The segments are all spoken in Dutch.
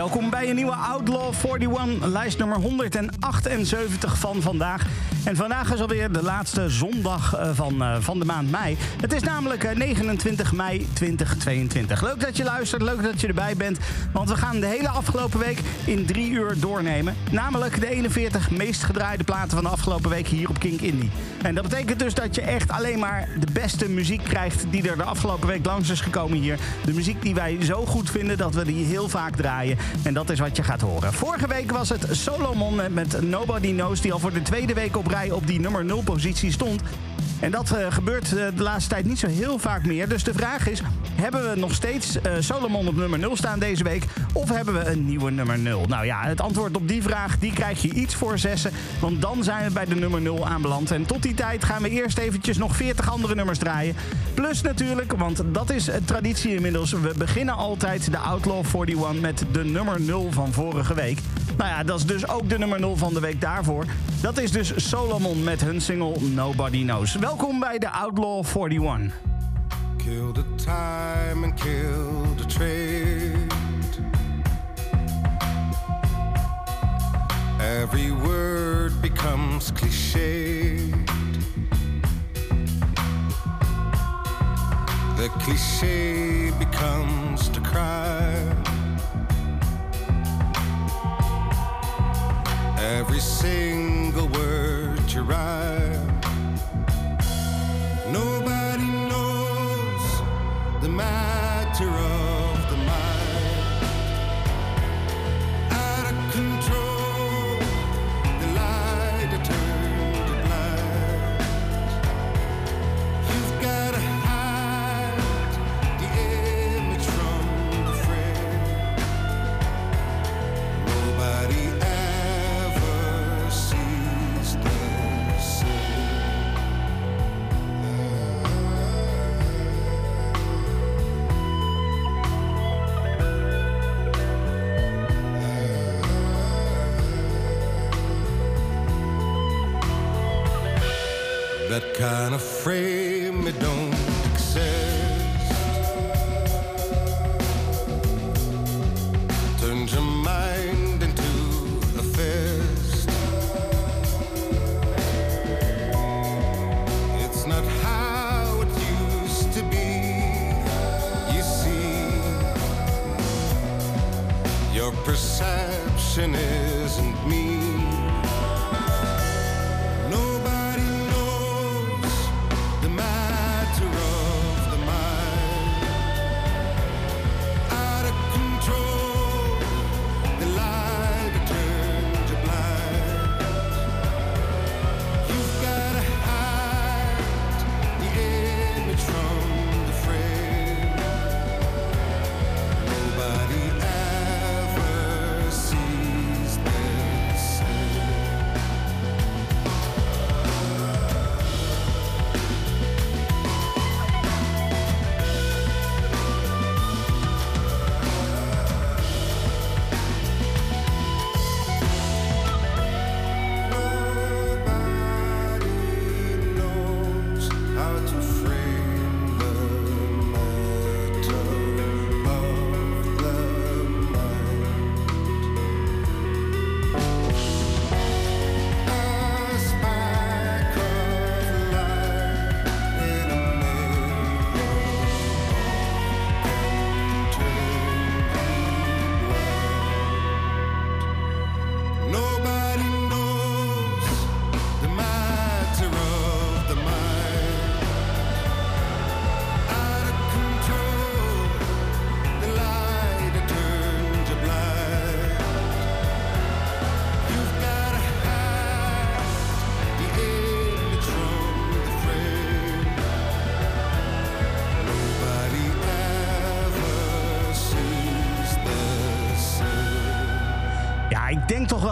welkom bij een nieuwe Outlaw 41, lijst nummer 178 van vandaag. En vandaag is alweer de laatste zondag eh, van, eh, van de maand mei. Het is namelijk eh, 29 mei 2022. Leuk dat je luistert, leuk dat je erbij bent. Want we gaan de hele afgelopen week in drie uur doornemen. Namelijk de 41 meest gedraaide platen van de afgelopen week hier op Kink Indie. En dat betekent dus dat je echt alleen maar de beste muziek krijgt die er de afgelopen week langs is gekomen hier. De muziek die wij zo goed vinden dat we die heel vaak draaien. En dat is wat je gaat horen. Vorige week was het Solomon met Nobody Knows... die al voor de tweede week op rij op die nummer 0 positie stond. En dat uh, gebeurt uh, de laatste tijd niet zo heel vaak meer. Dus de vraag is, hebben we nog steeds uh, Solomon op nummer 0 staan deze week? Of hebben we een nieuwe nummer 0? Nou ja, het antwoord op die vraag die krijg je iets voor zessen. Want dan zijn we bij de nummer 0 aanbeland. En tot die tijd gaan we eerst eventjes nog 40 andere nummers draaien. Plus natuurlijk, want dat is traditie inmiddels. We beginnen altijd de Outlaw 41 met de nummer 0 van vorige week. Nou ja, dat is dus ook de nummer 0 van de week daarvoor. Dat is dus Solomon met hun single Nobody Knows. Welkom bij de Outlaw 41. Kill the time and kill the trade. Every word becomes cliched. The cliche becomes the crime. Every single word you write. Nobody knows the matter of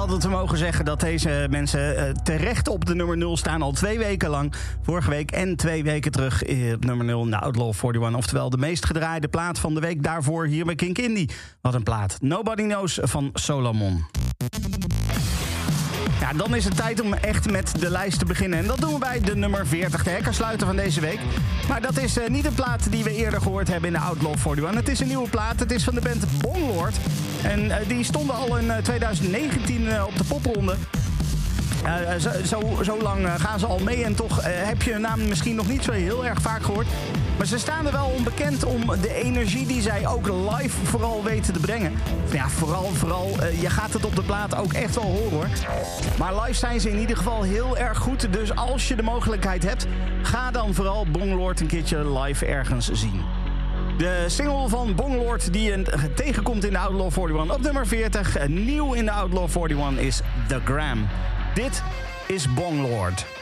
dat we mogen zeggen dat deze mensen eh, terecht op de nummer 0 staan. Al twee weken lang. Vorige week en twee weken terug eh, op nummer 0 in de Outlaw 41. Oftewel de meest gedraaide plaat van de week daarvoor hier bij Kink Indie. Wat een plaat. Nobody Knows van Solomon. Ja, dan is het tijd om echt met de lijst te beginnen. En dat doen we bij de nummer 40, de hekkersluiter van deze week. Maar dat is uh, niet een plaat die we eerder gehoord hebben in de Outlaw 41. Het is een nieuwe plaat. Het is van de band Bonglord. En uh, die stonden al in 2019 op de popronde. Zo, zo, lang gaan ze al mee en toch heb je hun naam misschien nog niet zo heel erg vaak gehoord. Maar ze staan er wel onbekend om de energie die zij ook live vooral weten te brengen. Ja, vooral, vooral je gaat het op de plaat ook echt wel horen hoor. Maar live zijn ze in ieder geval heel erg goed. Dus als je de mogelijkheid hebt, ga dan vooral Bonglord een keertje live ergens zien. De single van Bonglord die je tegenkomt in de Outlaw 41 op nummer 40. Nieuw in de Outlaw 41 is The Gram. Dit is Bonglord.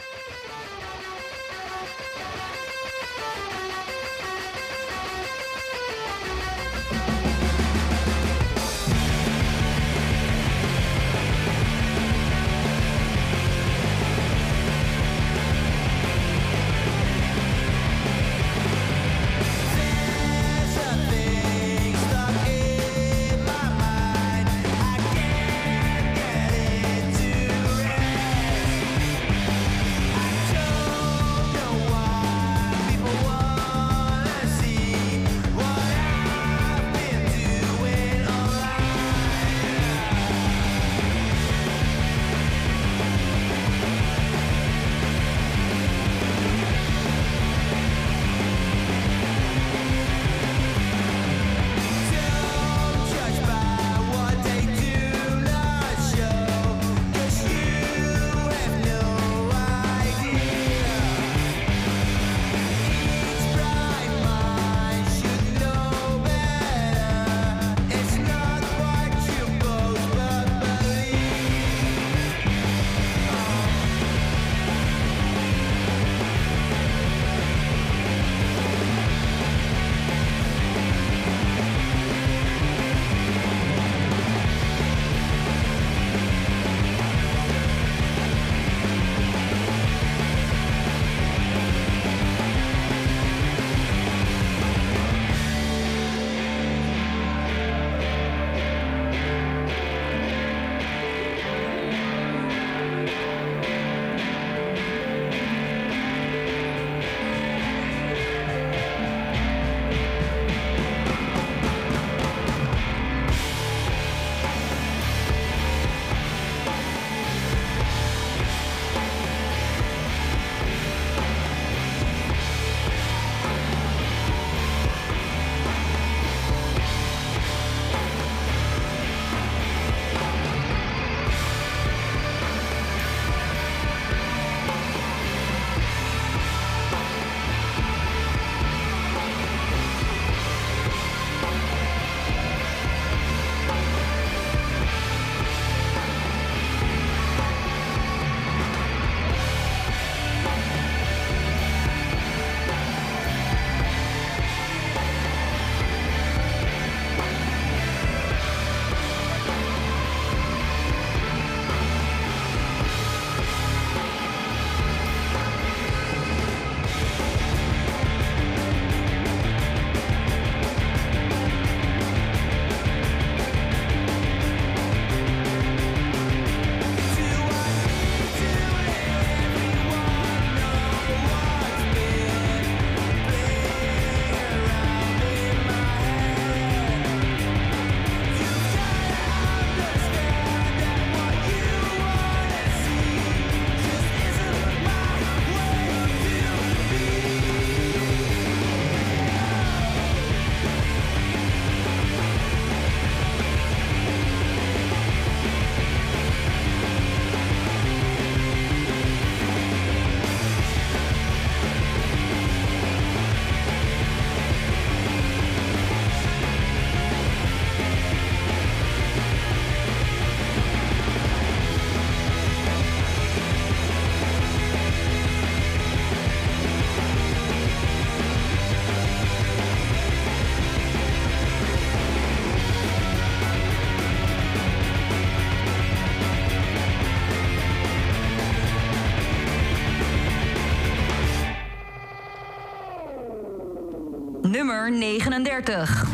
Nummer 39.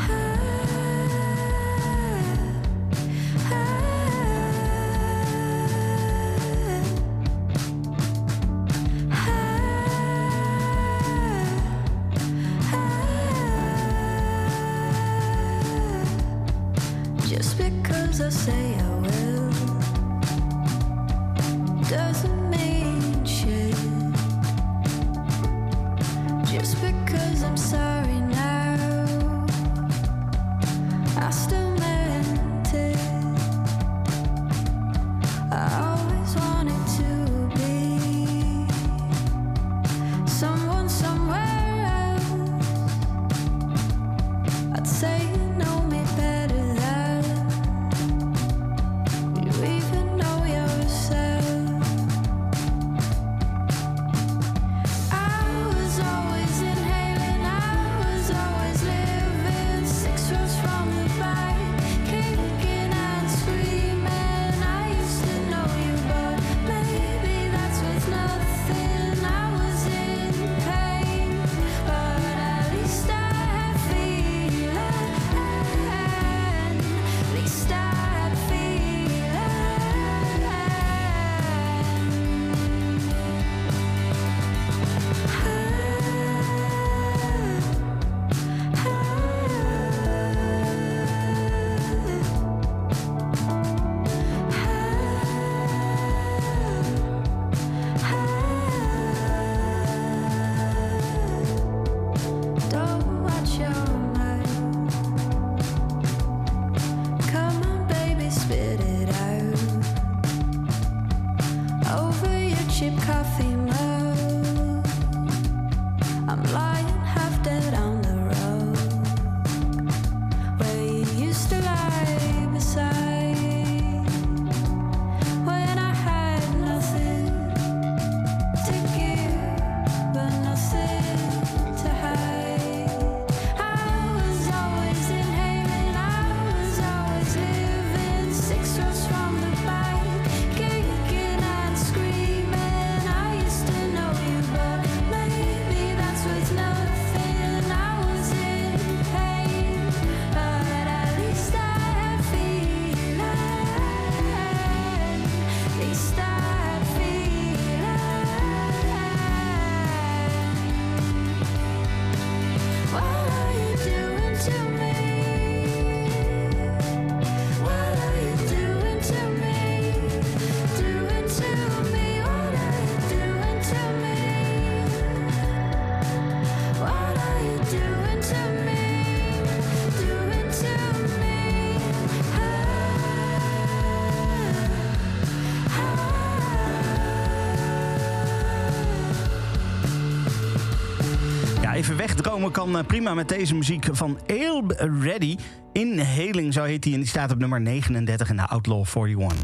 Wegdromen kan eh, prima met deze muziek van Ale Ready. Inhaling, zo heet die. En die staat op nummer 39 in de Outlaw 41.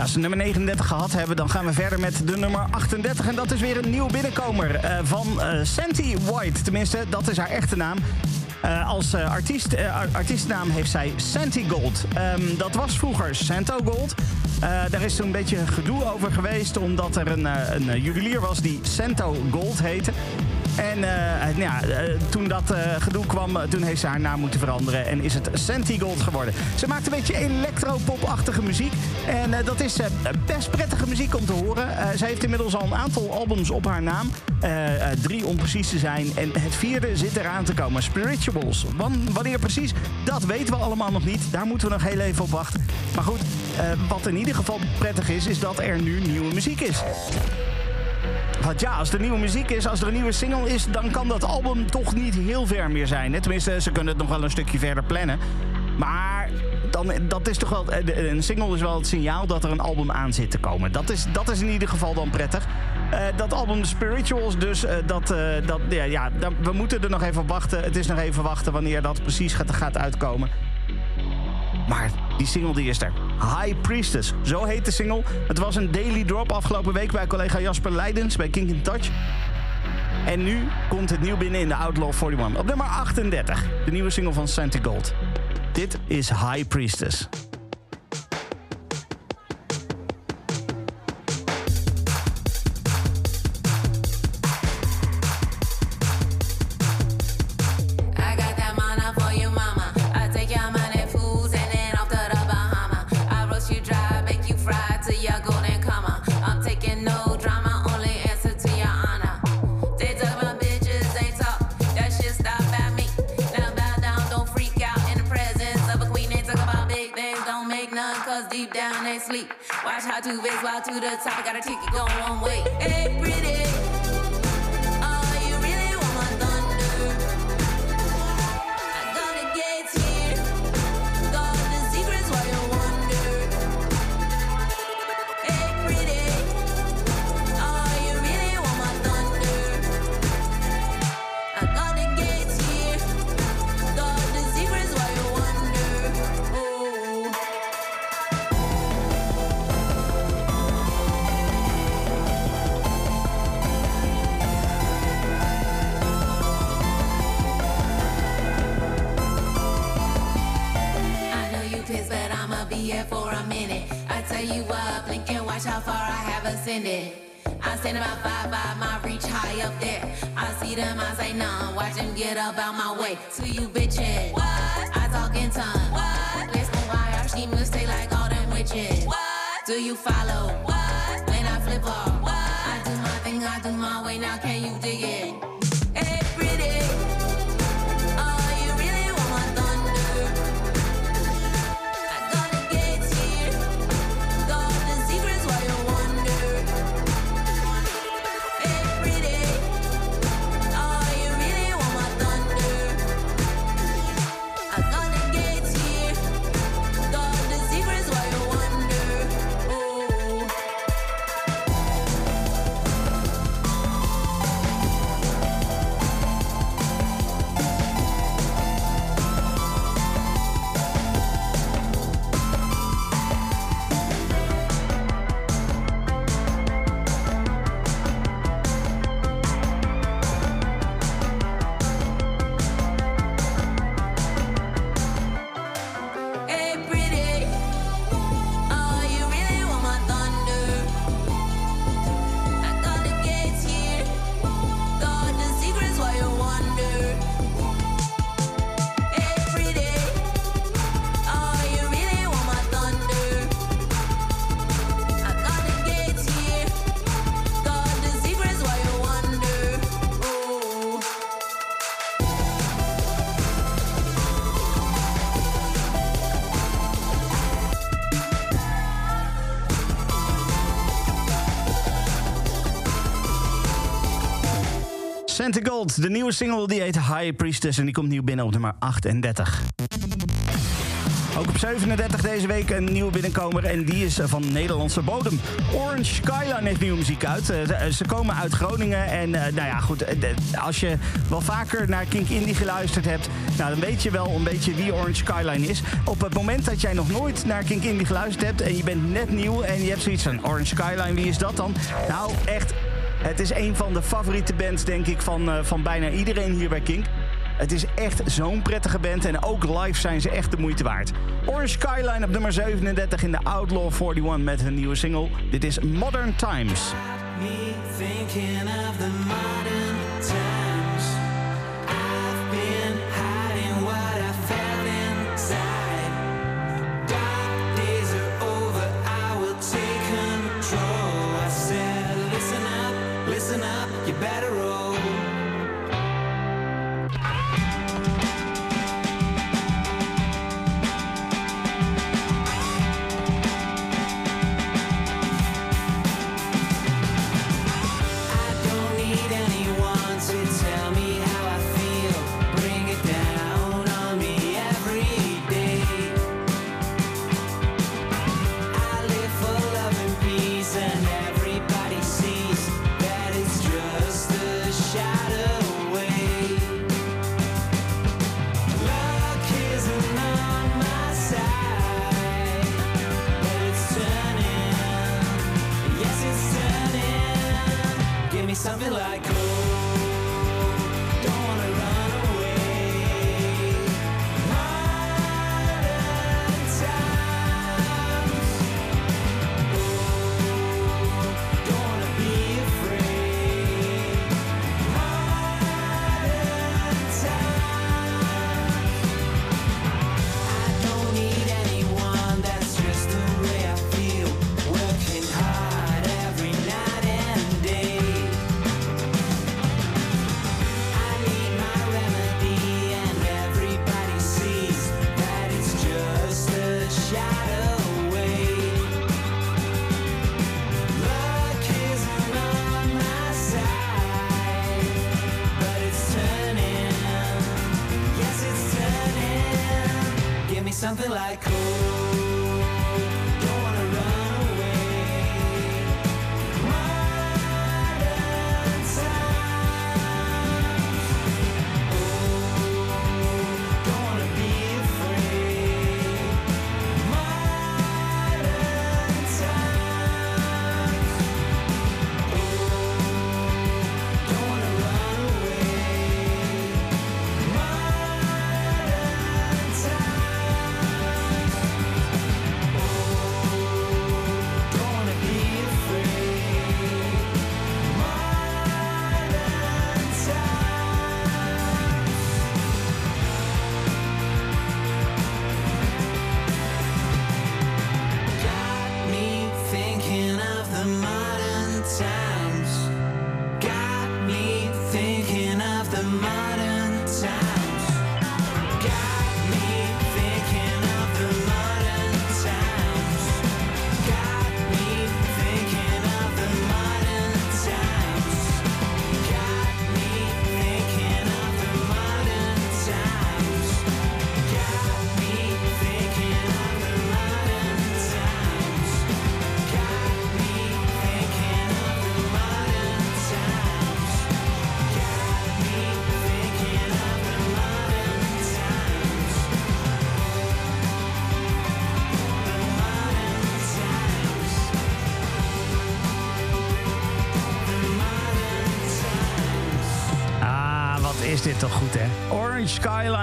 Als we nummer 39 gehad hebben, dan gaan we verder met de nummer 38. En dat is weer een nieuw binnenkomer eh, van eh Santi White. Tenminste, dat is haar echte naam. Als artiest, ar- artiestennaam heeft zij Santi Gold. Ehm, dat was vroeger Santo Gold. Daar is toen een beetje gedoe over geweest... omdat er een, een juwelier was die Santo Gold heette. En eh, nou ja, eh, toen dat eh, gedoe kwam, eh, toen heeft ze haar naam moeten veranderen... en is het Santi Gold geworden. Ze maakt een beetje electropop-achtige muziek. En eh, dat is eh, best prettige muziek om te horen. Eh, ze heeft inmiddels al een aantal albums op haar naam. Eh, eh, drie om precies te zijn. En het vierde zit eraan te komen. Spirituals. Wan- wanneer precies, dat weten we allemaal nog niet. Daar moeten we nog heel even op wachten. Maar goed, eh, wat in ieder geval prettig is, is dat er nu nieuwe muziek is. Ja, als er nieuwe muziek is, als er een nieuwe single is... dan kan dat album toch niet heel ver meer zijn. Hè? Tenminste, ze kunnen het nog wel een stukje verder plannen. Maar dan, dat is toch wel, eh, een single is wel het signaal dat er een album aan zit te komen. Dat is, dat is in ieder geval dan prettig. Eh, dat album Spirituals dus, eh, dat, dat, ja, ja, we moeten er nog even op wachten. Het is nog even wachten wanneer dat precies gaat, gaat uitkomen. Maar die single die is er. High Priestess, zo heet de single. Het was een daily drop afgelopen week bij collega Jasper Leidens bij Kink in Touch. En nu komt het nieuw binnen in de Outlaw 41. Op nummer 38, de nieuwe single van Santi Gold. Dit is High Priestess. De nieuwe single die heet High Priestess en die komt nieuw binnen op nummer 38. Ook op 37 deze week een nieuwe binnenkomer en die is van Nederlandse bodem. Orange Skyline heeft nieuwe muziek uit. Eh, ze- Ze komen uit Groningen en eh, nou ja goed, eh, als je wel vaker naar Kink Indie geluisterd hebt, nou, dan weet je wel een beetje wie Orange Skyline is. Op het moment dat jij nog nooit naar Kink Indie geluisterd hebt en je bent net nieuw en je hebt zoiets van Orange Skyline, wie is dat dan? Nou echt, het is een van de favoriete bands denk ik van, eh, van bijna iedereen hier bij Kink. Het is echt zo'n prettige band en ook live zijn ze echt de moeite waard. Orange Skyline op nummer 37 in de Outlaw 41 met hun nieuwe single. Dit is Modern Times.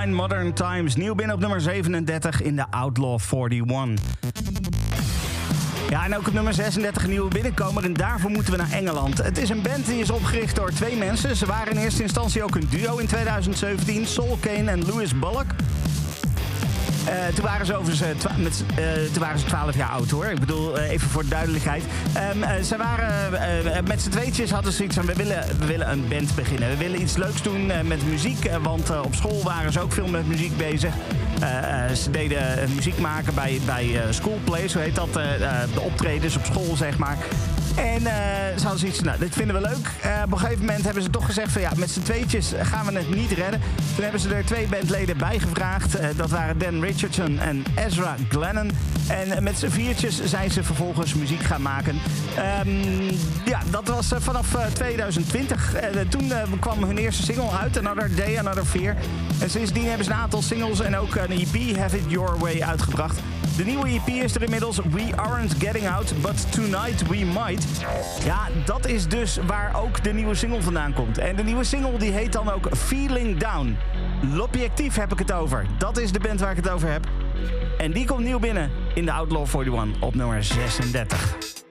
Skyline Modern Times. Nieuw binnen op nummer 37 in de Outlaw 41. Ja, en ook op nummer 36 een nieuwe binnenkomer. En daarvoor moeten we naar Engeland. Het is een band die is opgericht door twee mensen. Ze waren in eerste instantie ook een duo in 2017. Sol Kane en Louis Bullock. Eh, toen, waren ze overigens, twa- met, eh, toen waren ze 12 jaar oud hoor. Ik bedoel, eh, even voor de duidelijkheid. Ehm, eh, ze waren met z'n tweetjes hadden ze zoiets van: we willen, we willen een band beginnen. We willen iets leuks doen met muziek. want op school waren ze ook veel met muziek bezig. Ze deden muziek maken bij, bij schoolplays, hoe heet dat? De optredens op school, zeg maar. En eh, ze hadden zoiets nou, dit vinden we leuk. Eh, op een gegeven moment hebben ze toch gezegd van ja, met z'n tweetjes gaan we het niet redden. Toen hebben ze er twee bandleden bij gevraagd. Eh, dat waren Dan Richardson en Ezra Glennon. En met z'n viertjes zijn ze vervolgens muziek gaan maken. Ehm, ja, dat was vanaf eh, 2020. Eh, toen kwam hun eerste single uit, Another Day, Another Fear. En sindsdien hebben ze een aantal singles en ook een EP, Have It Your Way, uitgebracht. De nieuwe EP is er inmiddels We Aren't Getting Out, But Tonight We Might. Ja, dat is dus waar ook de nieuwe single vandaan komt. En de nieuwe single die heet dan ook Feeling Down. L'Objectief heb ik het over. Dat is de band waar ik het over heb. En die komt nieuw binnen in de Outlaw 41 op nummer 36.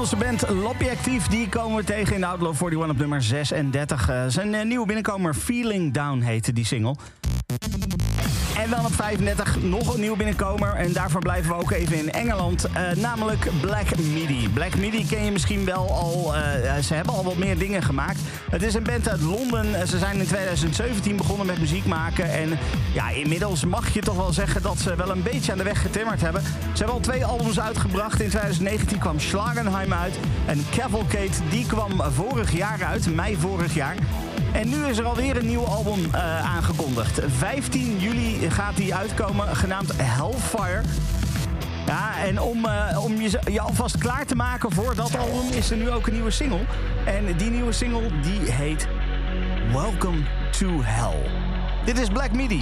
Engelse band Loppy Actief. Die komen we tegen in de Outlaw 41 op nummer 36. Eh, zijn eh, nieuwe binnenkomer Feeling Down heette die single. 35 nog een nieuw binnenkomer. En daarvoor blijven we ook even in Engeland. Eh, namelijk Black Midi. Black Midi ken je misschien wel al. Eh, ze hebben al wat meer dingen gemaakt. Het is een band uit Londen. Ze zijn in 2017 begonnen met muziek maken. En ja, inmiddels mag je toch wel zeggen dat ze wel een beetje aan de weg getimmerd hebben. Ze hebben al twee albums uitgebracht. In 2019 kwam Schlagenheim uit. En Cavalcade, die kwam vorig jaar uit, mei vorig jaar. En nu is er alweer een nieuw album eh, aangekondigd. 15 juli gaat die uitkomen, genaamd Hellfire. Ja, en om, eh, om je, je, alvast klaar te maken voor dat album is er nu ook een nieuwe single. En die nieuwe single die heet Welcome to Hell. Dit is Black Midi.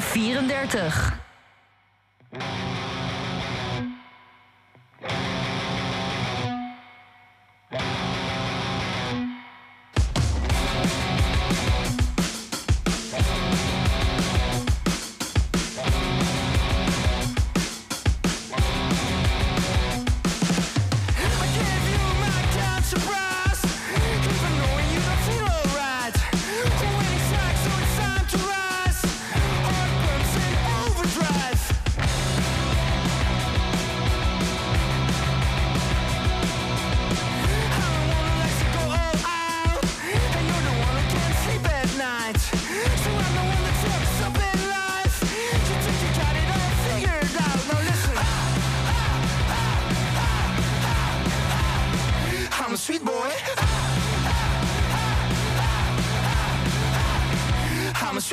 34.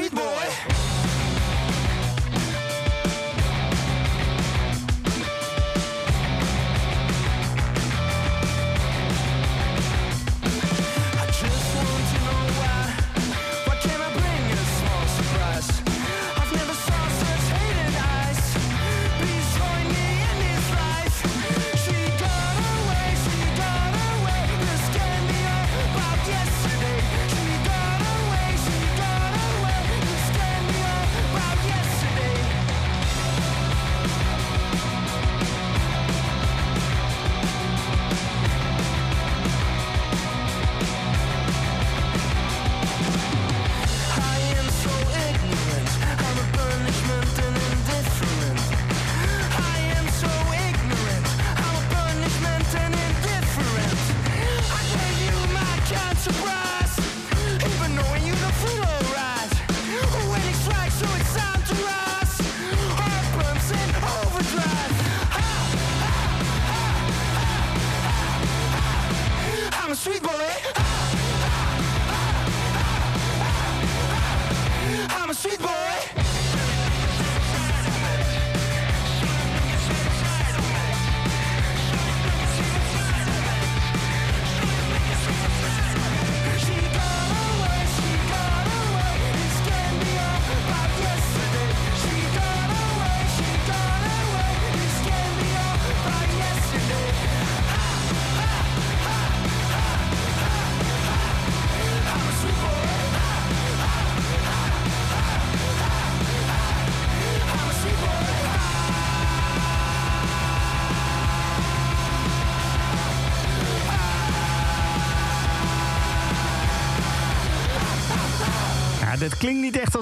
street boy.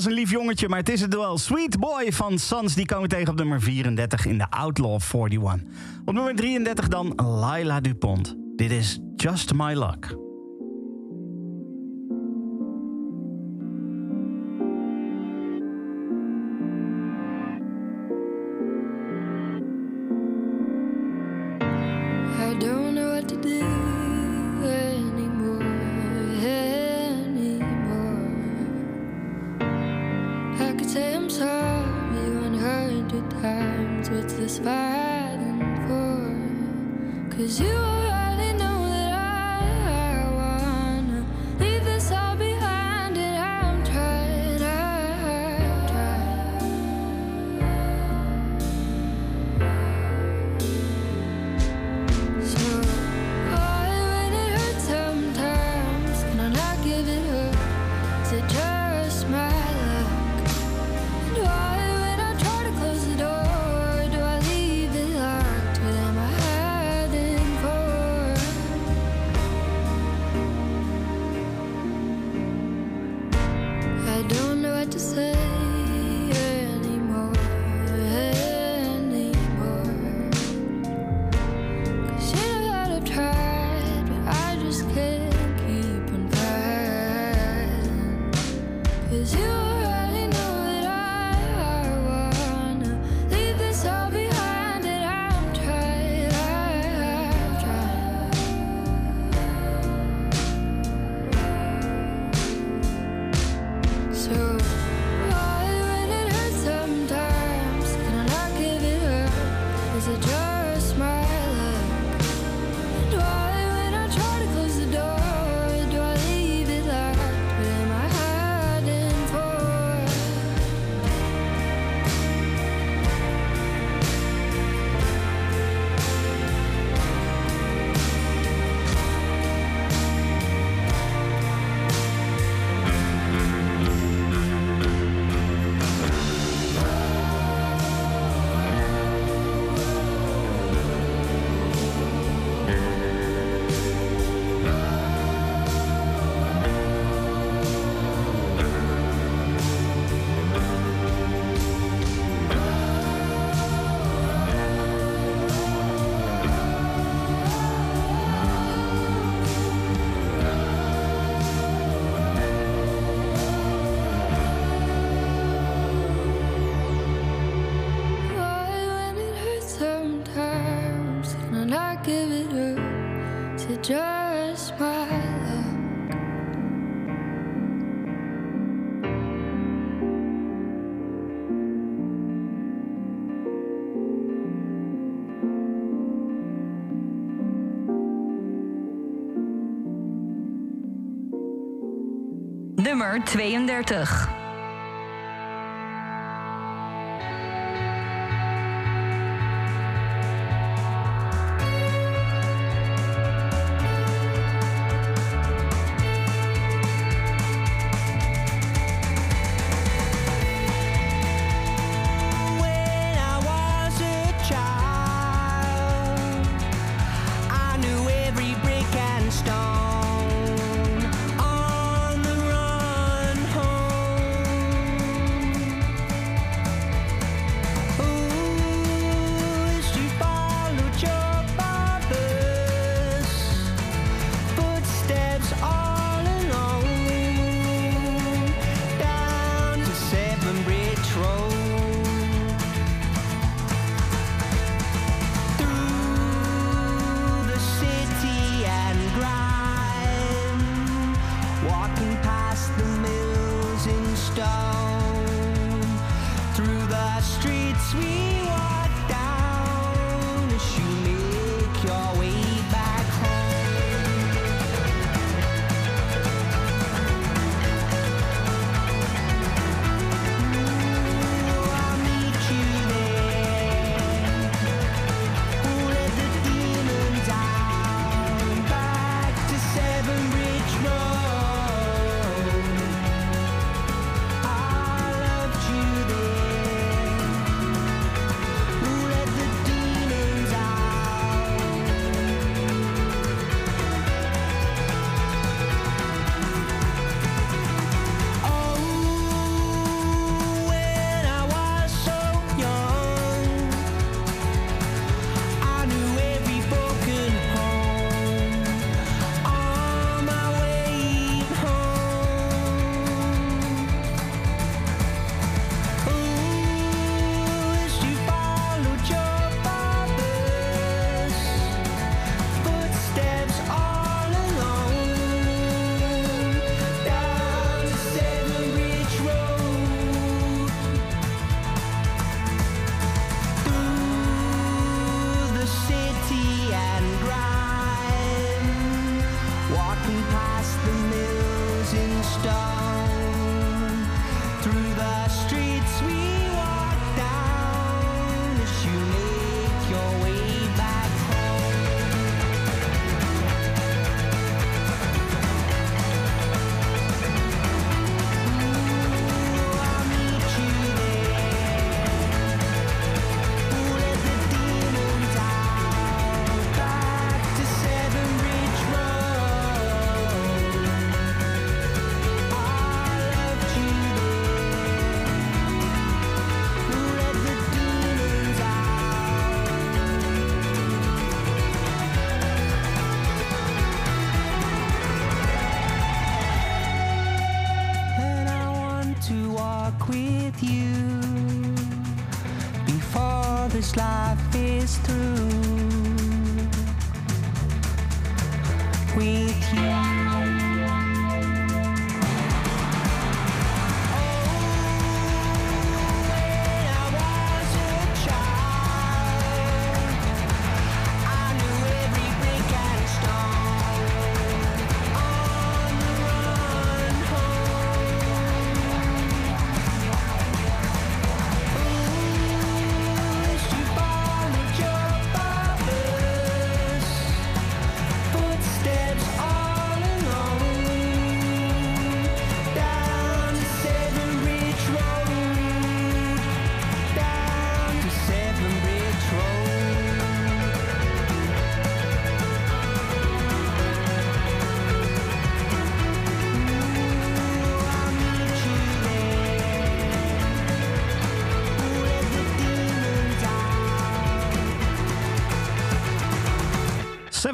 een lief jongetje, maar het is het wel. Sweet Boy van Sans, die komen tegen op nummer 34 in de Outlaw 41. Op nummer 33 dan Laila Dupont. Dit is Just My Luck. 32.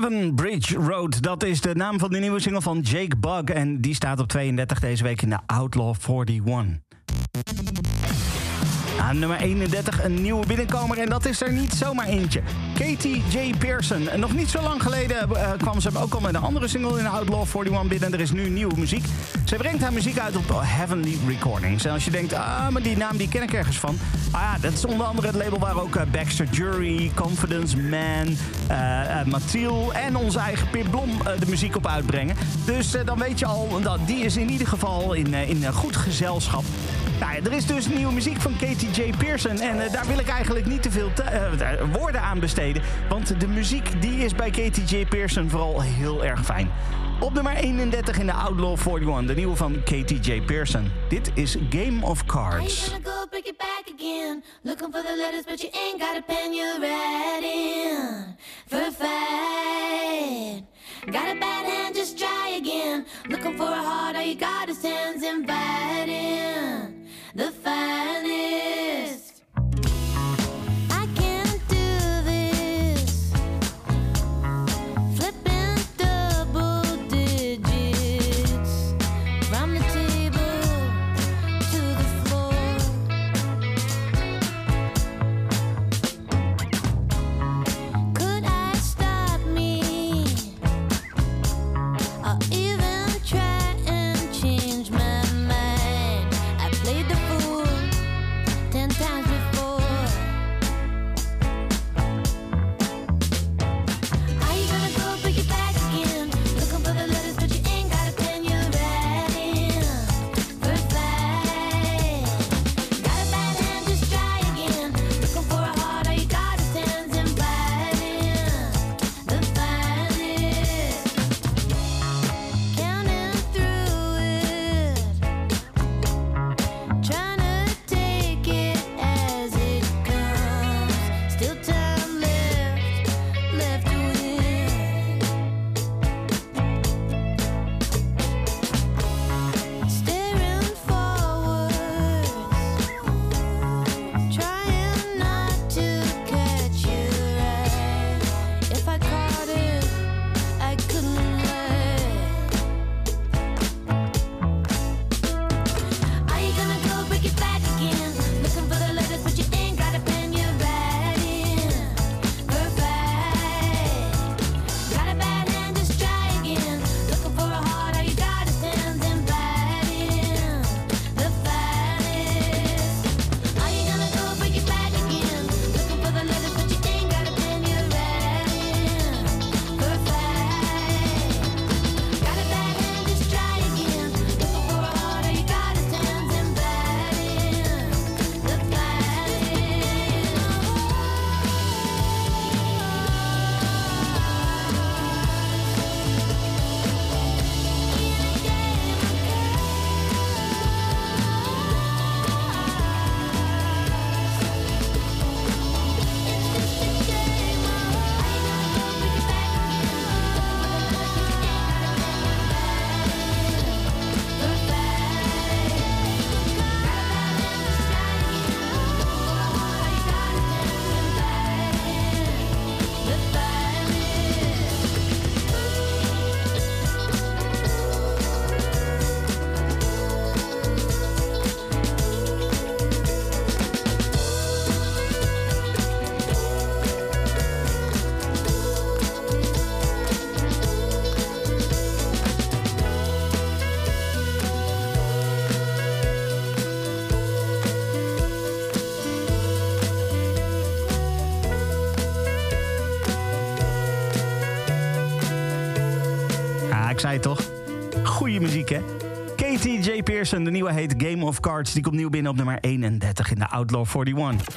Seven Bridge Road, dat is de naam van de nieuwe single van Jake Bug. En die staat op 32 deze week in de Outlaw 41. Aan nummer 31 een nieuwe binnenkomer en dat is er niet zomaar eentje. Katie J. Pearson. Nog niet zo lang geleden eh, kwam ze ook al met een andere single in de Outlaw 41 binnen. Er is nu nieuwe muziek. Zij brengt haar muziek uit op Heavenly Recordings. En als je denkt, ah, maar die naam die ken ik ergens van. Ah ja, dat is onder andere het label waar ook eh, Baxter Jury, Confidence Man, eh eh, Mathiel en onze eigen Pip Blom de muziek op uitbrengen. Dus dan weet je al, dat die is in ieder geval in, in goed gezelschap. Nou, ja, er is dus nieuwe muziek van Katie J. Pearson. En daar wil ik eigenlijk niet te veel woorden aan besteden. Want de muziek die is bij Katie J. Pearson vooral heel erg fijn. Op nummer 31 in de Outlaw 41, de nieuwe van Katie J. Pearson. Dit is Game of Cards. Toch. Goeie muziek, hè? Katie J. Pearson, de nieuwe heet Game of Cards. Die komt nieuw binnen op nummer 31 in de Outlaw 41.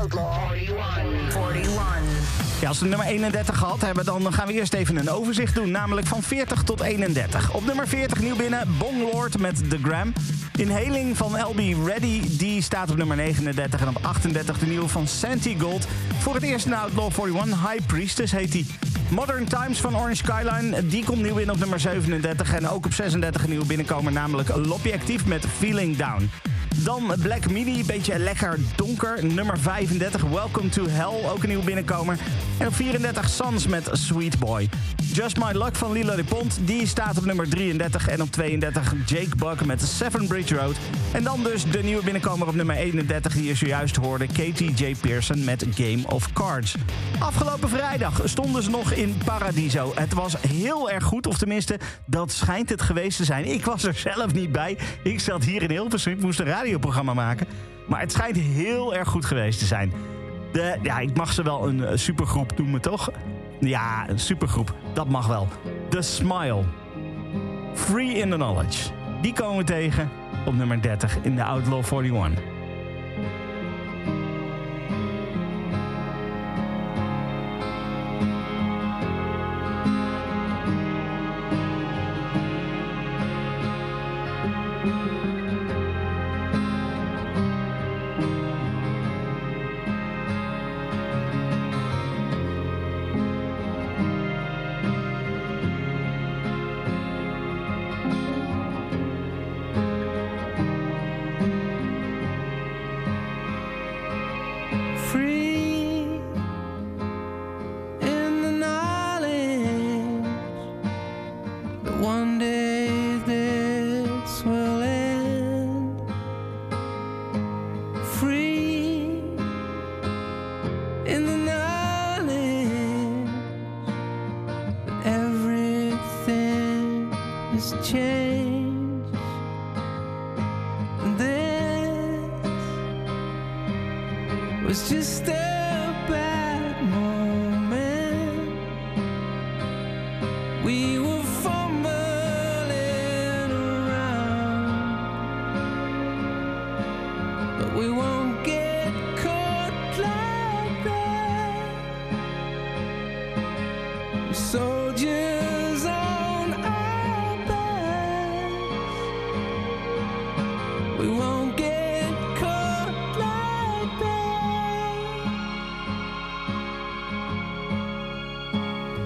Outlaw 41. 41. Ja, als we nummer 31 gehad hebben, dan gaan we eerst even een overzicht doen. Namelijk van 40 tot 31. Op nummer 40 nieuw binnen, Bonglord met The Gram. Inhaling van LB Ready, die staat op nummer 39. En op 38 de nieuwe van Santi Gold. Voor het eerst in de Outlaw 41, High Priestess heet die. Modern Times van Orange Skyline, die komt nieuw in op nummer 37. En ook op 36 een nieuwe binnenkomer, namelijk Lobby Actief met Feeling Down. Dan Black Midi, beetje lekker donker. Nummer 35, Welcome to Hell, ook een nieuw binnenkomer. En op 34 Sans met Sweet Boy. Just My Luck van Lila de Pont, die staat op nummer 33. En op 32 Jake Buck met Seven Bridge Road. En dan dus de nieuwe binnenkomer op nummer 31, die je zojuist hoorde. Katie J. Pearson met Game of Cards. Afgelopen vrijdag stonden ze nog in Paradiso. Het was heel erg goed, of tenminste, dat schijnt het geweest te zijn. Ik was er zelf niet bij. Ik zat hier in Hilversum, ik moest een radioprogramma maken. Maar het schijnt heel erg goed geweest te zijn. De, ja, ik mag ze wel een eh, supergroep noemen, toch? Ja, een supergroep. Dat mag wel. The Smile. Free in the Knowledge. Die komen we tegen op nummer 30 in de Outlaw 41.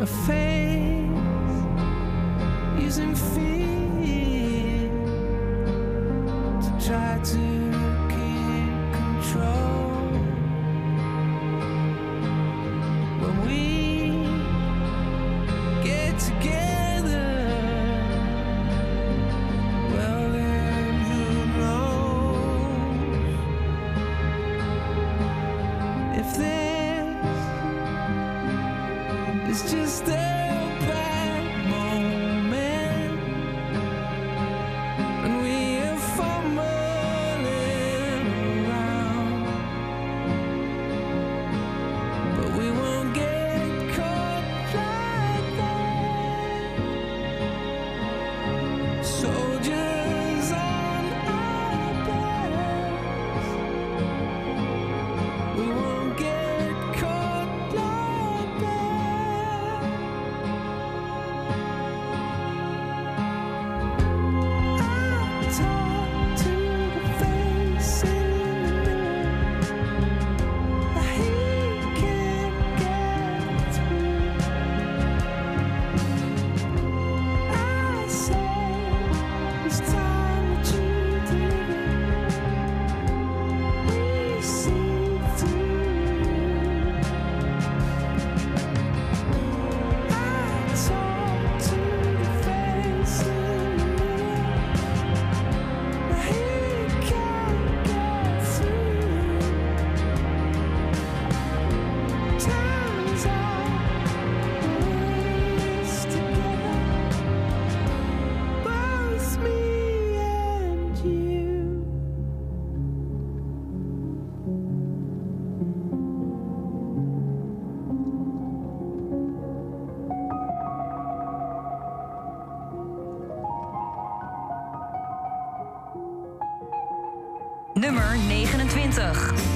Face using fear to try to 29.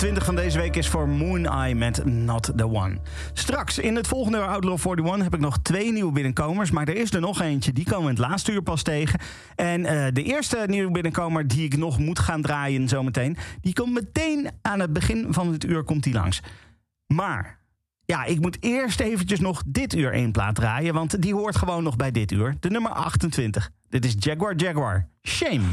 29 van deze week is voor Moon Eye met Not The One. Straks in het volgende uur Outlaw 41 heb ik nog twee nieuwe binnenkomers. Maar er is er nog eentje, die komen we het laatste uur pas tegen. En eh, de eerste nieuwe binnenkomer die ik nog moet gaan draaien zometeen... die komt meteen aan het begin van het uur komt die langs. Maar ja, ik moet eerst eventjes nog dit uur één plaat draaien... want die hoort gewoon nog bij dit uur. De nummer 28. Dit is Jaguar Jaguar. Shame.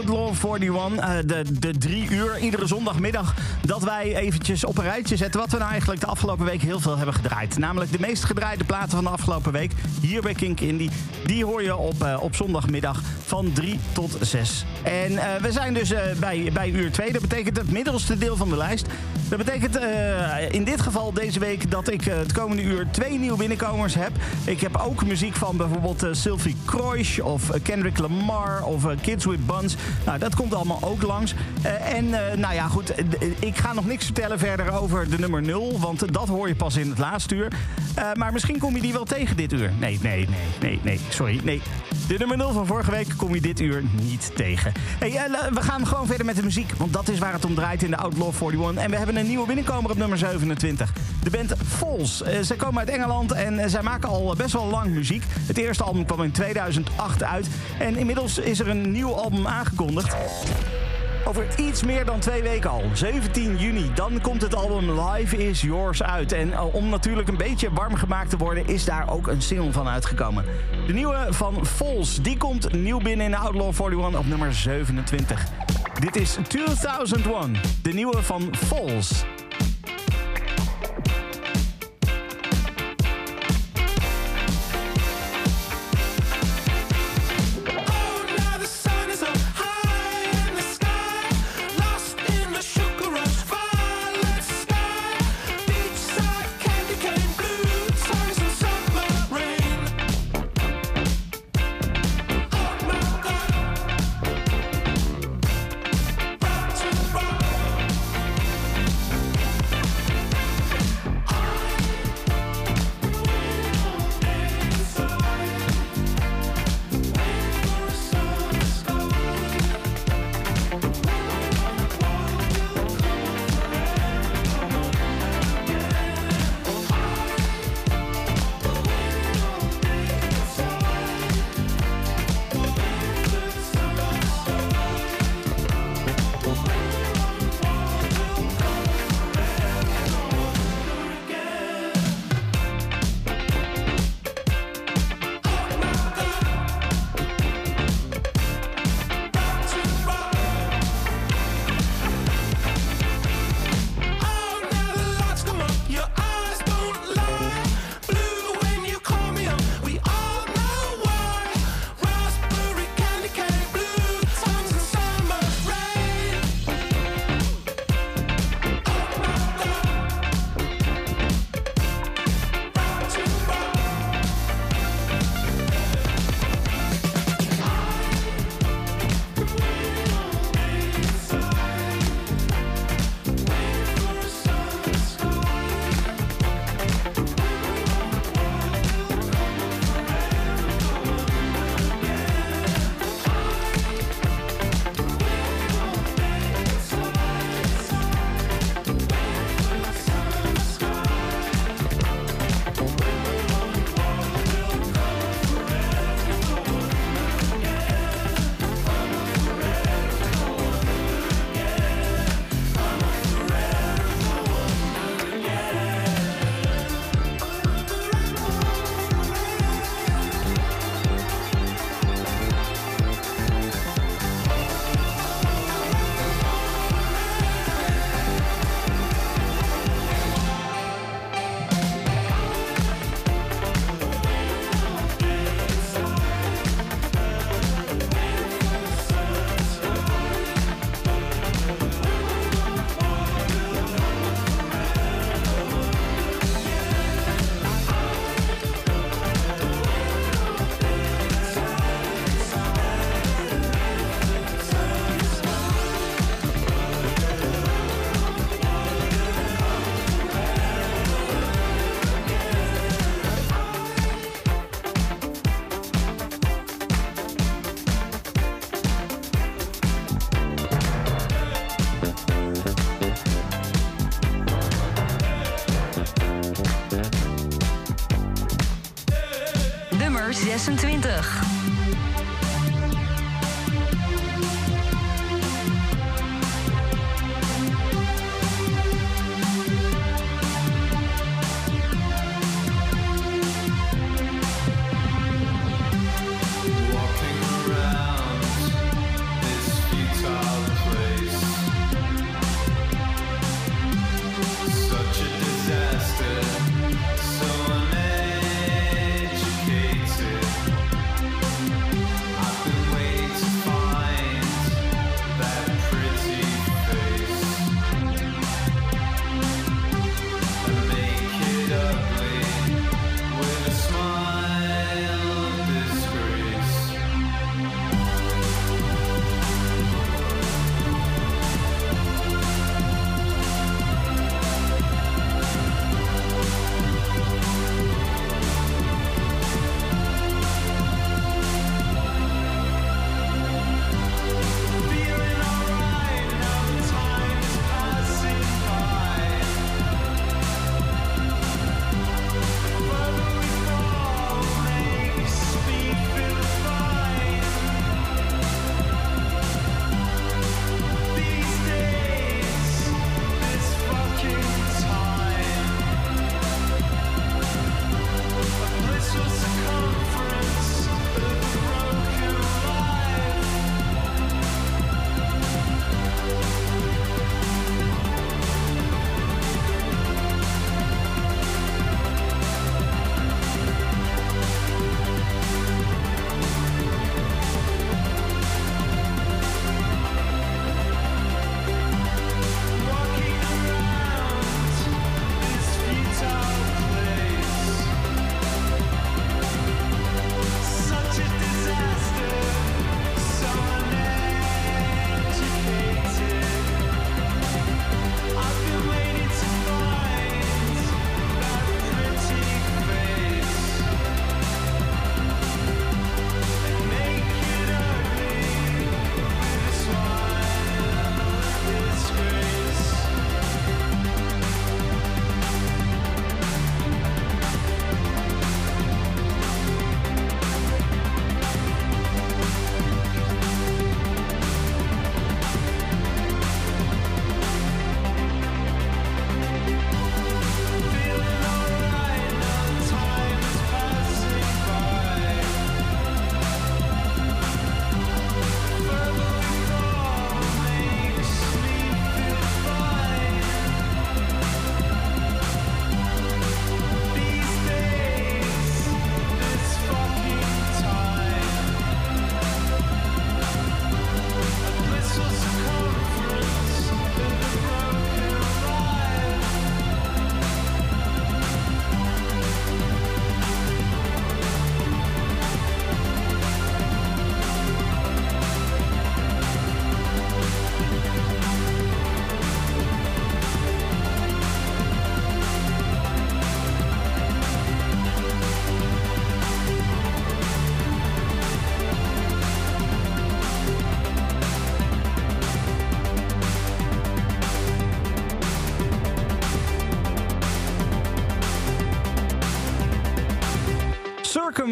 Outlaw 41. eh, de, de drie uur iedere zondagmiddag dat wij eventjes op een rijtje zetten... wat we nou eigenlijk de afgelopen week heel veel hebben gedraaid. Namelijk de meest gedraaide platen van de afgelopen week. Hier bij Kink Indie. Die hoor je op, eh, op zondagmiddag van 3 tot 6. En eh, we zijn dus bij, bij uur 2. Dat betekent het middelste deel van de lijst. Dat betekent eh, in dit geval deze week dat ik eh, het komende uur twee nieuwe binnenkomers heb. Ik heb ook muziek van bijvoorbeeld eh, Sylvie Kroijs of Kendrick Lamar of Kids with Buns. Nou, dat komt allemaal ook langs. En nou ja, goed, ik ga nog niks vertellen verder over de nummer 0, want dat hoor je pas in het laatste uur. Maar misschien kom je die wel tegen dit uur. Nee, nee, nee, nee, nee, sorry, nee. De nummer 0 van vorige week kom je dit uur niet tegen. Hey, eh, we gaan gewoon verder met de muziek, want dat is waar het om draait in de Outlaw 41. En we hebben een nieuwe binnenkomer op nummer 27. De band Falls. Eh, zij komen uit Engeland en eh, zij maken al best wel lang muziek. Het eerste album kwam in 2008 uit. En inmiddels is er een nieuw album aangekondigd. Over iets meer dan twee weken al, 17 juni, dan komt het album Life is Yours uit. En eh, om natuurlijk een beetje warm gemaakt te worden, is daar ook een single van uitgekomen. De nieuwe van Falls, die komt nieuw binnen in de Outlaw 41 op nummer 27. Dit is 2001, de nieuwe van Falls.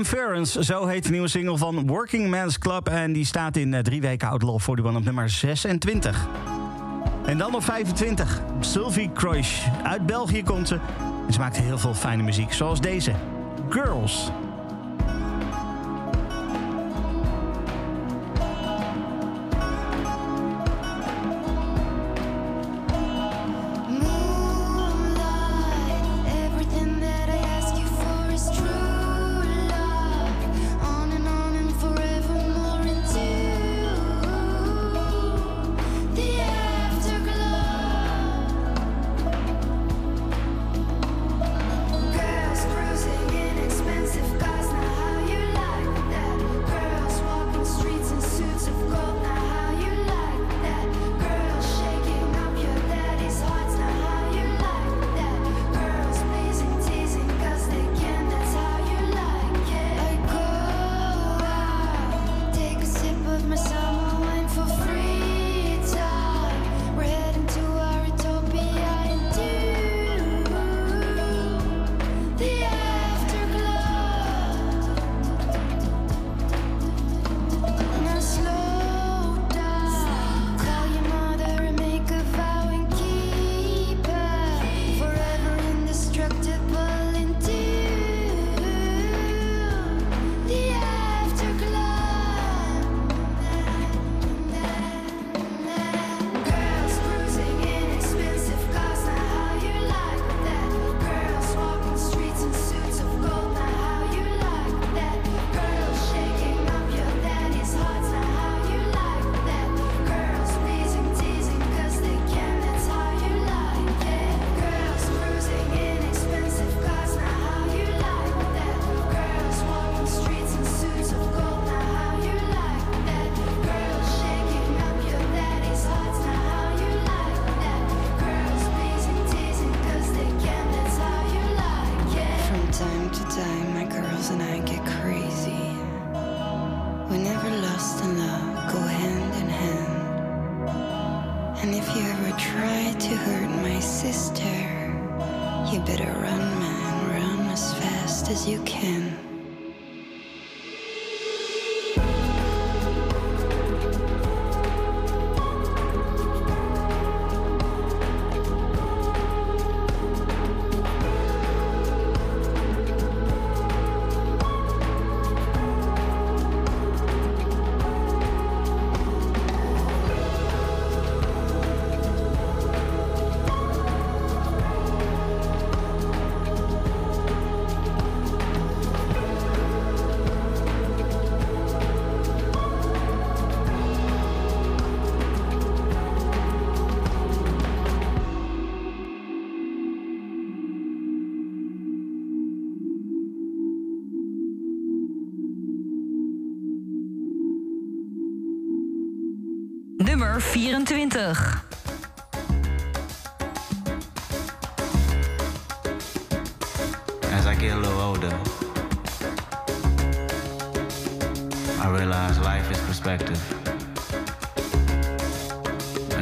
Circumference, zo heet de nieuwe single van Working Man's Club. En die staat in eh, drie weken Outlaw 41 op nummer 26. En dan op 25, Sylvie Croix. Uit België komt ze. En ze maakt heel veel fijne muziek, zoals deze. Girls.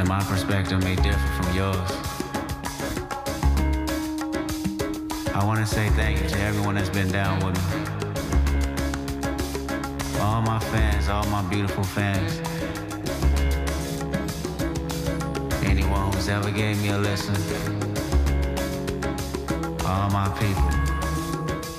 My perspective may differ from yours. I want to say thank you to everyone that's been down with me. All my fans, all my beautiful fans. Anyone who's ever gave me a listen. All my people.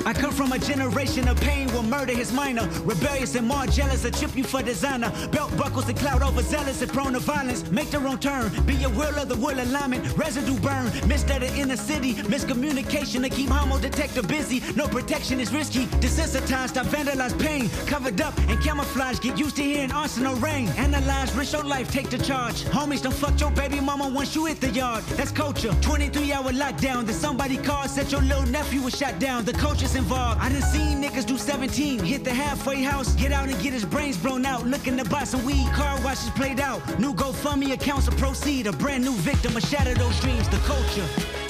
I come from a generation of pain will murder his minor. Rebellious and more jealous, a chip you for designer. Belt buckles and cloud overzealous and prone to violence. Make the wrong turn, be your will of the will alignment. Residue burn, missed at the inner city. Miscommunication to keep homo detector busy. No protection is risky. Desensitized, I vandalize pain. Covered up and camouflage. Get used to hearing arsenal rain. Analyze, risk your life, take the charge. Homies, don't fuck your baby mama once you hit the yard. That's culture. 23 hour lockdown. Then somebody called, said your little nephew was shot down. The culture's involved. I done seen niggas do 17, hit the halfway house, get out and get his brains blown out. Looking to buy some weed, car washes played out. New GoFundMe accounts to proceed. A brand new victim, a shatter those dreams. The culture.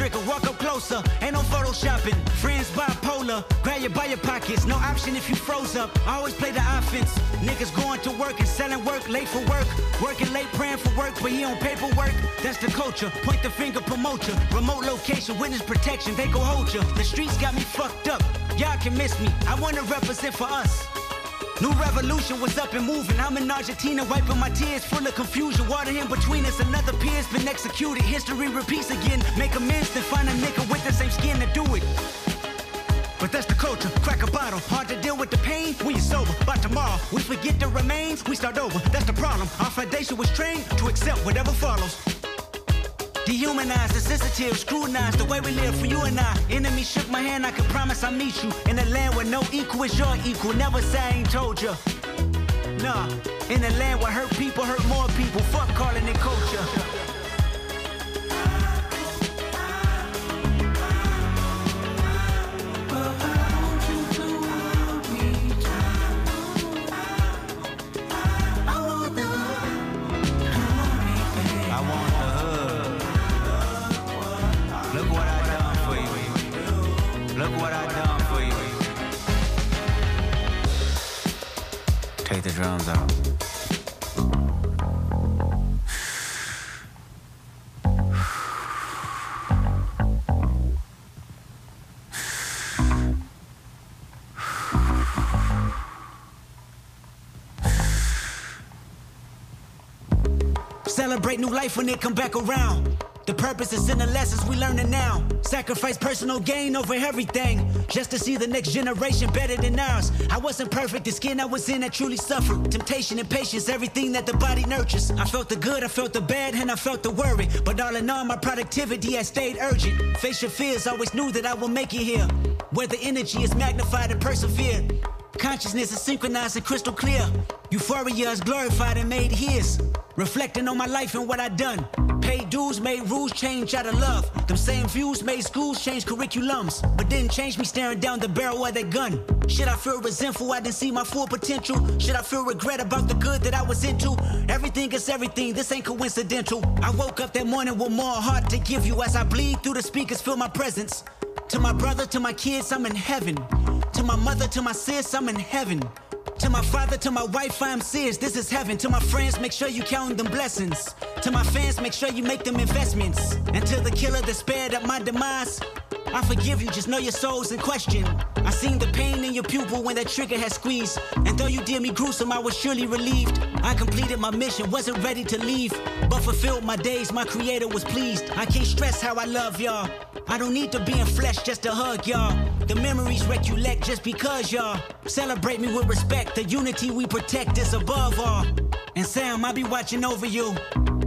Trigger, walk up closer. Ain't no photoshopping. Friends bipolar, grab you by your pockets. No option if you froze up. I always play the offense. Niggas going to work and selling work, late for work. Working late, praying for work, but he on paperwork. That's the culture. Point the finger, promote you. Remote location, witness protection, they go hold you. The streets got me fucked up. Y'all can miss me. I wanna represent for us. New revolution was up and moving. I'm in Argentina, wiping my tears, full of confusion. Water in between us, another peer's been executed. History repeats again. Make amends, then find a nigga with the same skin to do it. But that's the culture. Crack a bottle. Hard to deal with the pain you're sober. But tomorrow, we forget the remains. We start over. That's the problem. Our foundation was trained to accept whatever follows. Dehumanized, the sensitive, scrutinized the way we live for you and I. Enemy shook my hand, I can promise I'll meet you in a land where no equal is your equal. Never say I ain't told you. Nah, in a land where hurt people hurt more people. Fuck calling it culture. Take the drums out. Celebrate new life when it come back around. The purpose is in the lessons we learning now. Sacrifice personal gain over everything, just to see the next generation better than ours. I wasn't perfect, the skin I was in, I truly suffered. Temptation and patience, everything that the body nurtures. I felt the good, I felt the bad, and I felt the worry. But all in all, my productivity has stayed urgent. Face your fears, always knew that I will make it here. Where the energy is magnified and persevered. Consciousness is synchronized and crystal clear. Euphoria is glorified and made his. Reflecting on my life and what I done. Paid dues, made rules change out of love. Them same views made schools change curriculums. But didn't change me staring down the barrel of that gun. Should I feel resentful I didn't see my full potential? Should I feel regret about the good that I was into? Everything is everything, this ain't coincidental. I woke up that morning with more heart to give you as I bleed through the speakers, feel my presence. To my brother, to my kids, I'm in heaven. To my mother, to my sis, I'm in heaven. To my father, to my wife, I'm serious. This is heaven. To my friends, make sure you count them blessings. To my fans, make sure you make them investments. And to the killer that spared at my demise, I forgive you. Just know your soul's in question. I seen the pain in your pupil when that trigger had squeezed. And though you did me gruesome, I was surely relieved. I completed my mission, wasn't ready to leave, but fulfilled my days. My creator was pleased. I can't stress how I love y'all. I don't need to be in flesh just to hug y'all. The memories recollect just because y'all celebrate me with respect. The unity we protect is above all. And Sam, I'll be watching over you.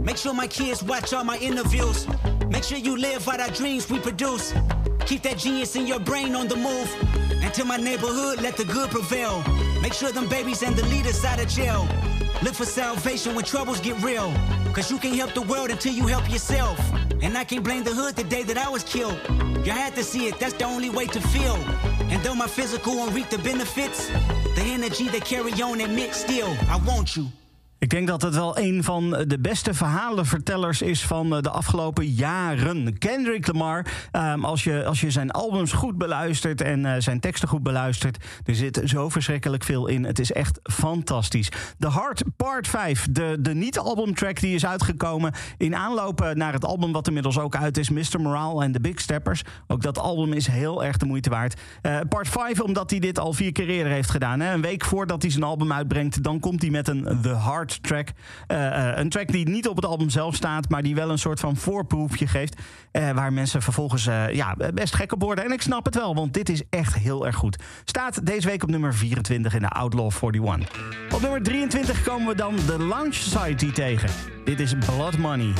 Make sure my kids watch all my interviews. Make sure you live out our dreams we produce. Keep that genius in your brain on the move. And to my neighborhood, let the good prevail. Make sure them babies and the leaders out of jail. Look for salvation when troubles get real. Cause you can't help the world until you help yourself. And I can't blame the hood the day that I was killed. You had to see it, that's the only way to feel. And though my physical won't reap the benefits, the energy they carry on admit still, I want you. Ik denk dat het wel een van de beste verhalenvertellers is van eh, de afgelopen jaren. Kendrick Lamar, ehm, als, je, als je zijn albums goed beluistert en eh, zijn teksten goed beluistert, er zit zo verschrikkelijk veel in. Het is echt fantastisch. The Heart Part 5, de, de niet-albumtrack die is uitgekomen in aanloop naar het album wat inmiddels ook uit is, Mr. Morale en The Big Steppers. Ook dat album is heel erg de moeite waard. Eh, part 5, omdat hij dit al vier keer eerder heeft gedaan. Hè? Een week voordat hij zijn album uitbrengt, dan komt hij met een The Heart track. Eh, eh, een track die niet op het album zelf staat, maar die wel een soort van voorproefje geeft. eh, waar mensen vervolgens ja, best gek op worden. En ik snap het wel, want dit is echt heel erg goed. Staat deze week op nummer 24 in de Outlaw 41. Op nummer 23 komen we dan de Lounge Society tegen. Dit is Blood Money.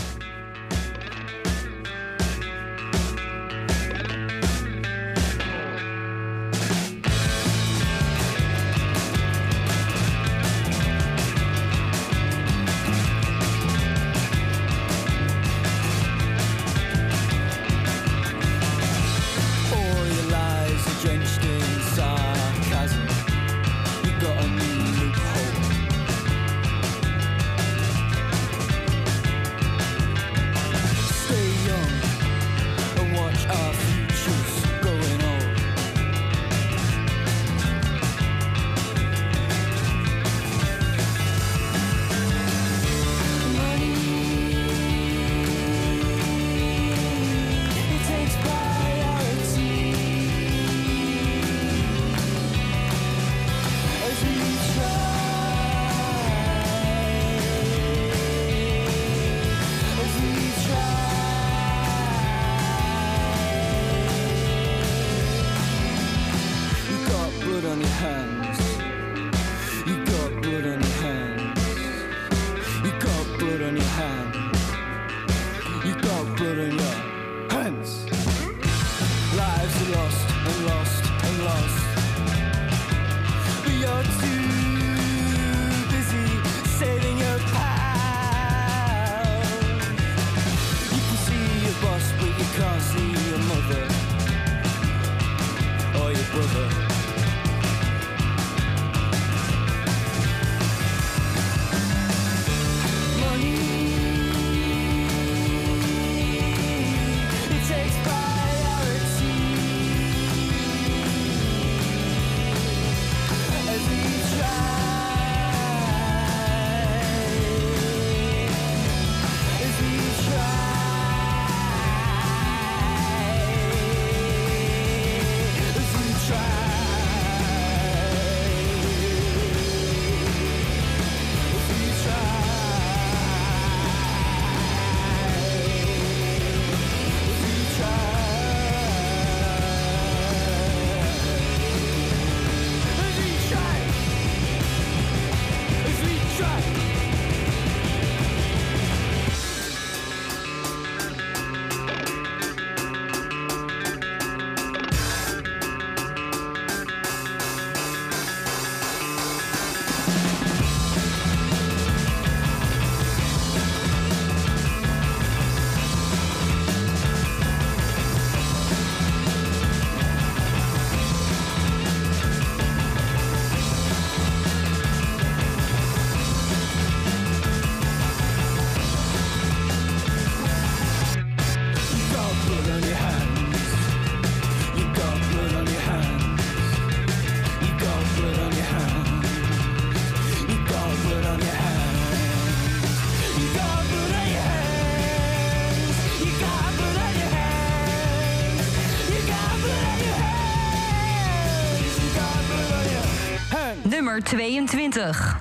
Nummer 22.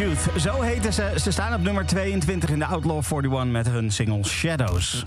Youth, zo heten ze. Ze staan op nummer 22 in de Outlaw 41 met hun single Shadows.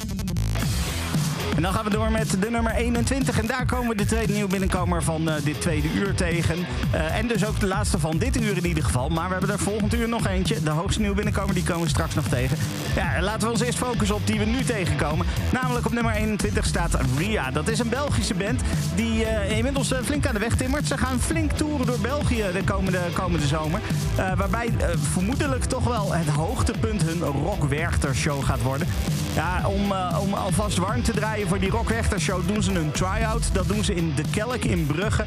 En dan gaan we door met de nummer 21. En daar komen we de tweede nieuwe binnenkomer van eh, dit tweede uur tegen. Eh, en dus ook de laatste van dit uur in ieder geval. Maar we hebben er volgend uur nog eentje. De hoogste nieuwe binnenkomer, die komen we straks nog tegen. Ja, laten we ons eerst focussen op die we nu tegenkomen. Namelijk op nummer 21 staat Ria. Dat is een Belgische band die eh, inmiddels flink aan de weg timmert. Ze gaan flink toeren door België de komende, komende zomer. Eh, waarbij eh, vermoedelijk toch wel het hoogtepunt hun Rock Werchter show gaat worden. Ja, om, eh, om alvast warm te draaien voor die Rock Werchter show doen ze een try-out. Dat doen ze in de Kelk in Brugge.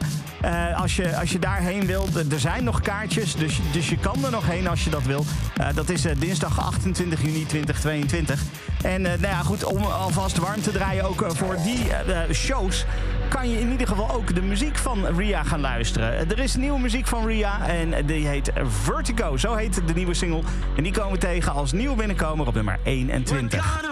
Als, je, als je daarheen wil, d- er zijn nog kaartjes, dus, dus je kan er nog heen als je dat wil. Dat is dinsdag 28 juni 2022. En nou ja, goed, om alvast warm te draaien ook voor die shows kan je in ieder geval ook de muziek van Ria gaan luisteren. Er is nieuwe muziek van Ria en die heet Vertigo. Zo heet de nieuwe single. En die komen we tegen als nieuwe binnenkomer op nummer 21.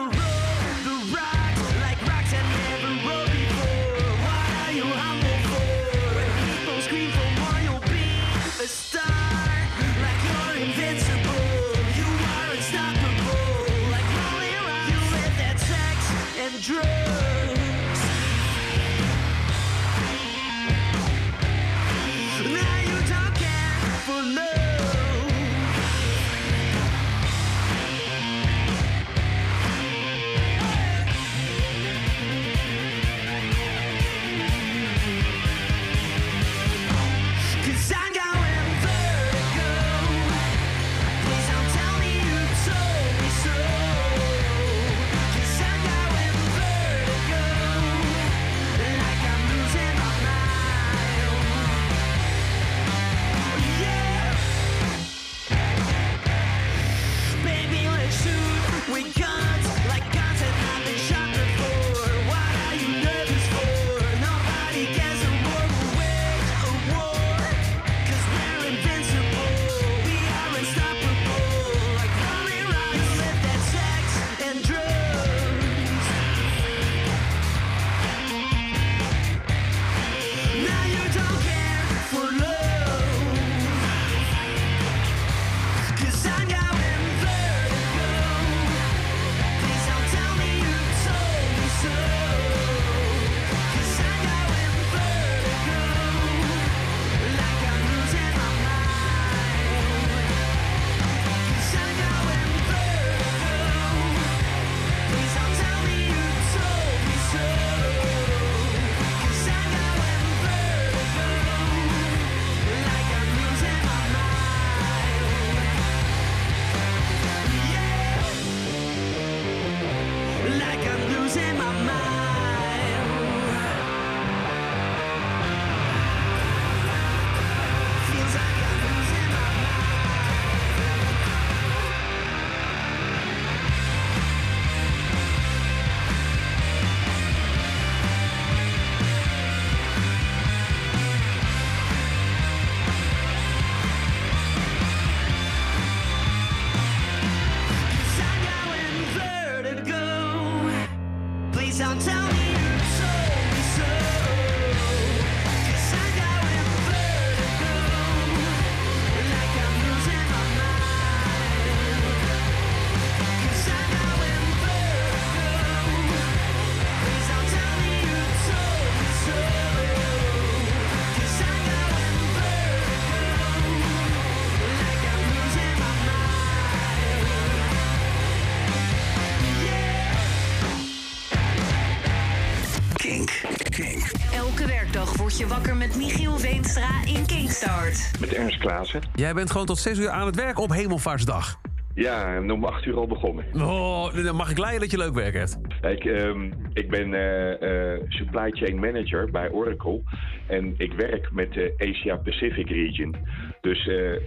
Veenstra in Kingstart. Met Ernst Klaassen. Jij bent gewoon tot 6 uur aan het werk op Hemelvaartsdag. Ja, en om acht uur al begonnen. Oh, dan mag ik leiden dat je leuk werk hebt. Ik, ehm, ik ben eh, eh, supply chain manager bij Oracle. En ik werk met de Asia Pacific region. Dus eh,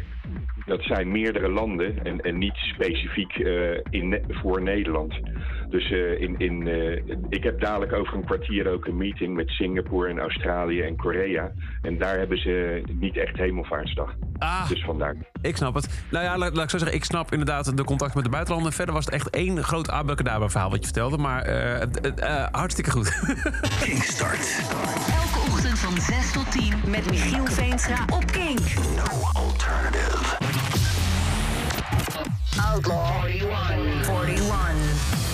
dat zijn meerdere landen en, en niet specifiek eh, in, voor Nederland. Dus eh, in, in, eh, ik heb dadelijk over een kwartier ook een meeting met Singapore en Australië en Korea. En daar hebben ze niet echt hemelvaartsdag. Ah. Dus vandaar. Ik snap het. Nou ja, laat, laat ik zo zeggen, ik snap inderdaad de contact met de buitenlanden. Verder was het echt één groot abracadabra verhaal wat je vertelde. Maar eh, eh, hartstikke goed. Kingstart. Elke ochtend van 6 tot 10 met Michiel Veenstra op Kink. Outlaw 41. 41.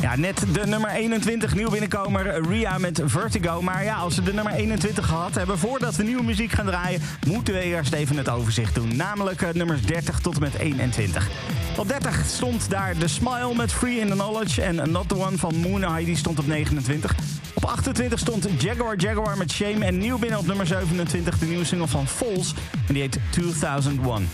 Ja, net de nummer 21 nieuw binnenkomer, Ria met Vertigo. Maar ja, als we de nummer 21 gehad hebben, voordat we nieuwe muziek gaan draaien, moeten we eerst even het overzicht doen. Namelijk eh, nummers 30 tot en met 21. Op 30 stond daar The Smile met Free in the Knowledge en Not the One van Moon die stond op 29. Op 28 stond Jaguar Jaguar met Shame en nieuw binnen op nummer 27 de nieuwe single van Falls en die heet 2001.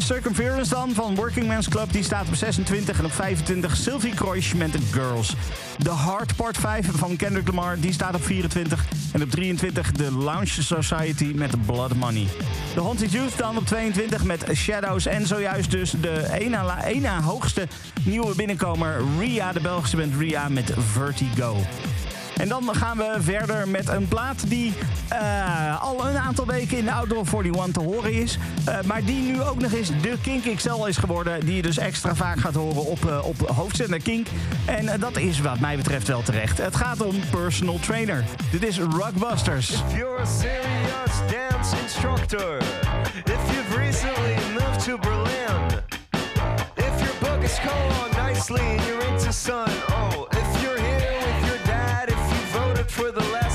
Circumference dan van Working Men's Club. Die staat op 26 en op 25 Sylvie Kroisch met The Girls. The Hard Part 5 van Kendrick Lamar. Die staat op 24. En op 23 The Lounge Society met Blood Money. The Haunted Youth dan op 22 met Shadows. En zojuist dus de ene, la- ene hoogste nieuwe binnenkomer. Ria, de Belgische band Ria met Vertigo. En dan gaan we verder met een plaat die eh, al een aantal weken in de Outdoor 41 te horen is. eh, maar die nu ook nog eens de Kink XL is geworden. Die je dus extra vaak gaat horen op, eh, op hoofdzender Kink. En dat is wat mij betreft wel terecht. Het gaat om Personal Trainer. Dit is Rockbusters. If you're a serious dance instructor, if you've recently moved to Berlin, if your book is going nicely and you're into sun, oh, if for the lesser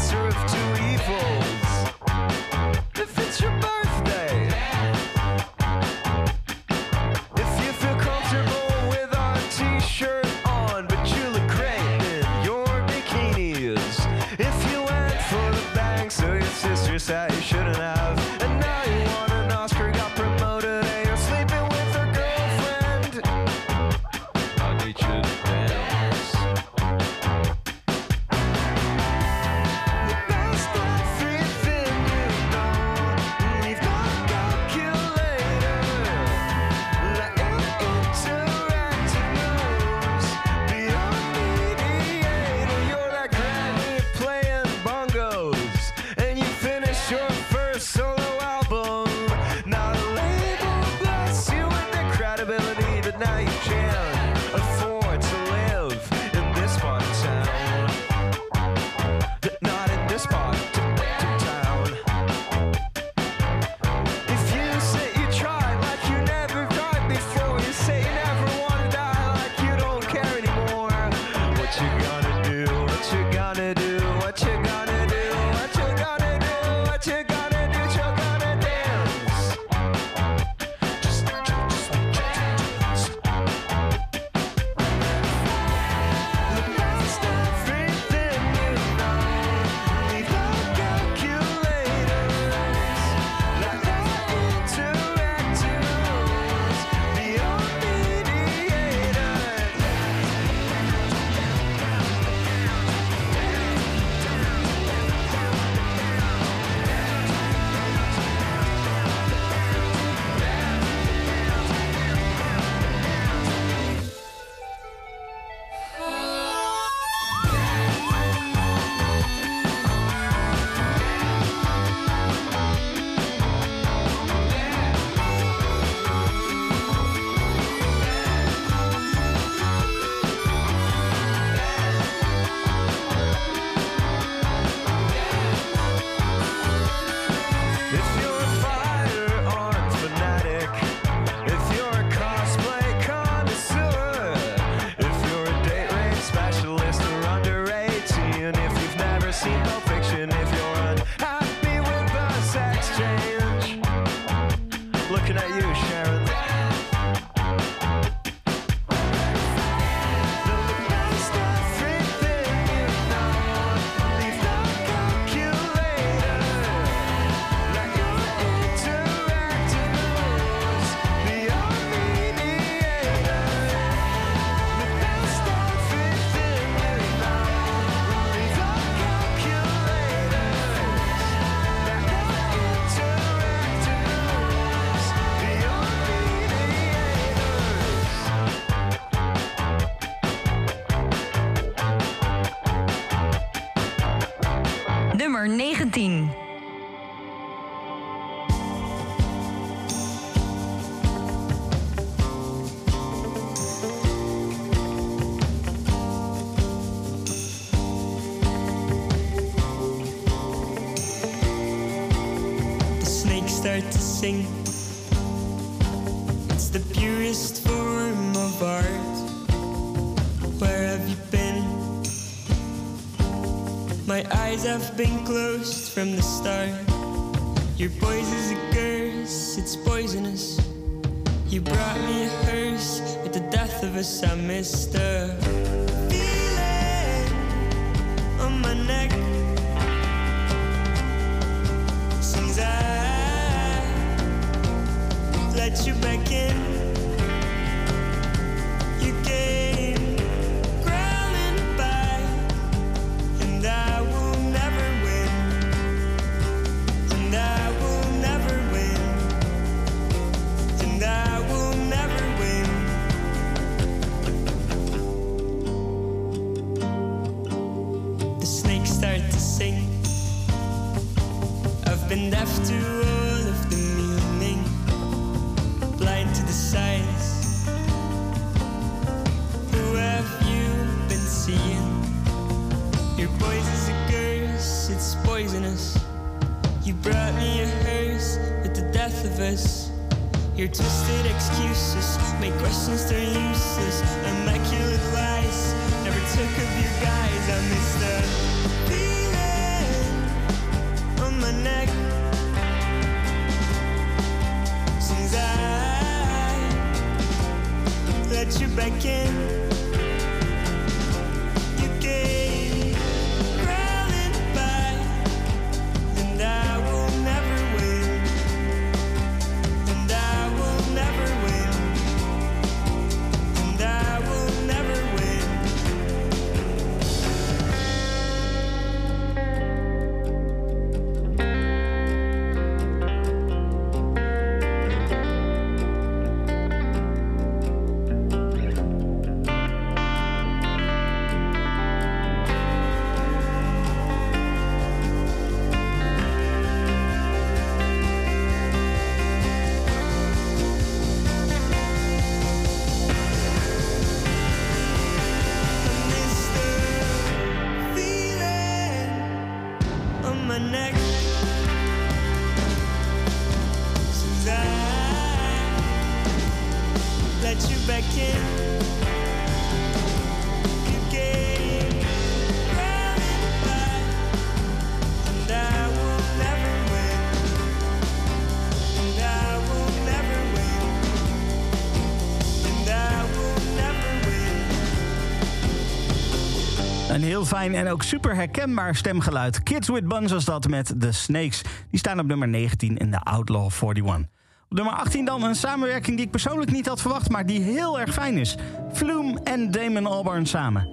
fijn en ook super herkenbaar stemgeluid. Kids with Buns was dat met The Snakes. Die staan op nummer 19 in de Outlaw 41. Op nummer 18 dan een samenwerking die ik persoonlijk niet had verwacht, maar die heel erg fijn is. Flume en Damon Albarn samen.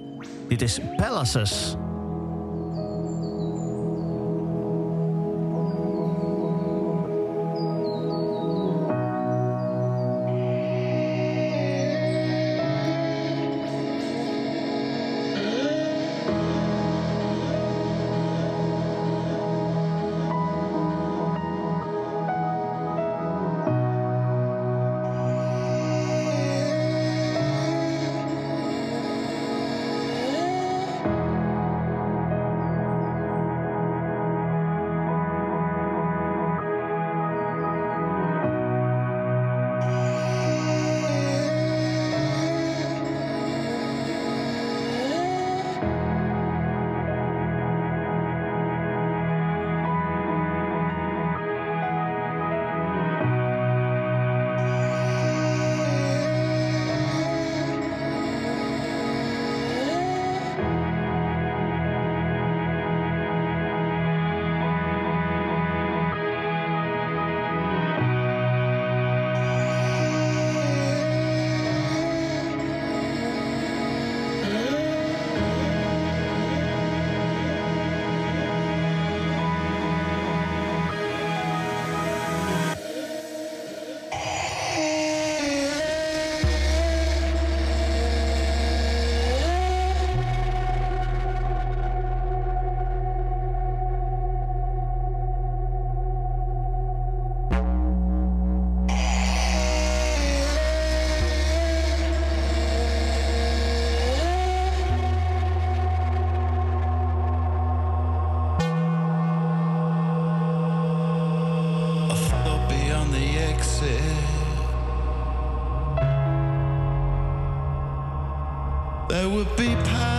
Dit is Palaces. The exit. There would be palaces,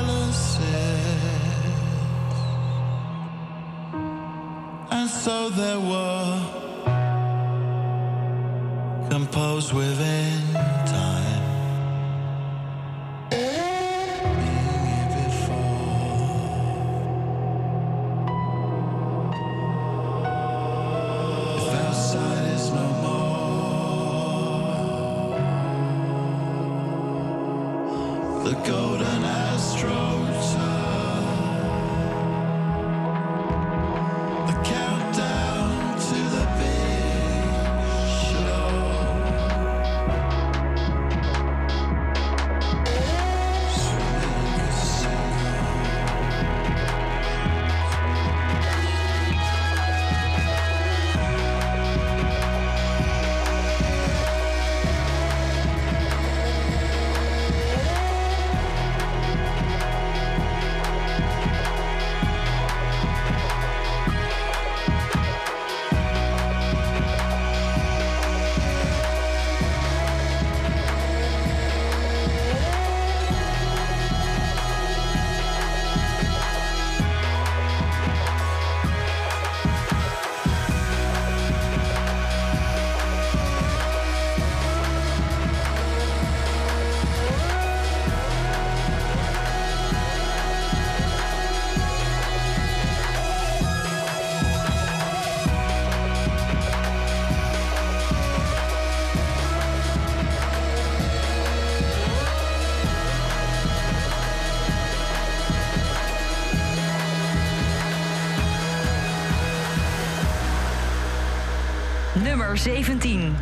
Nummer 17.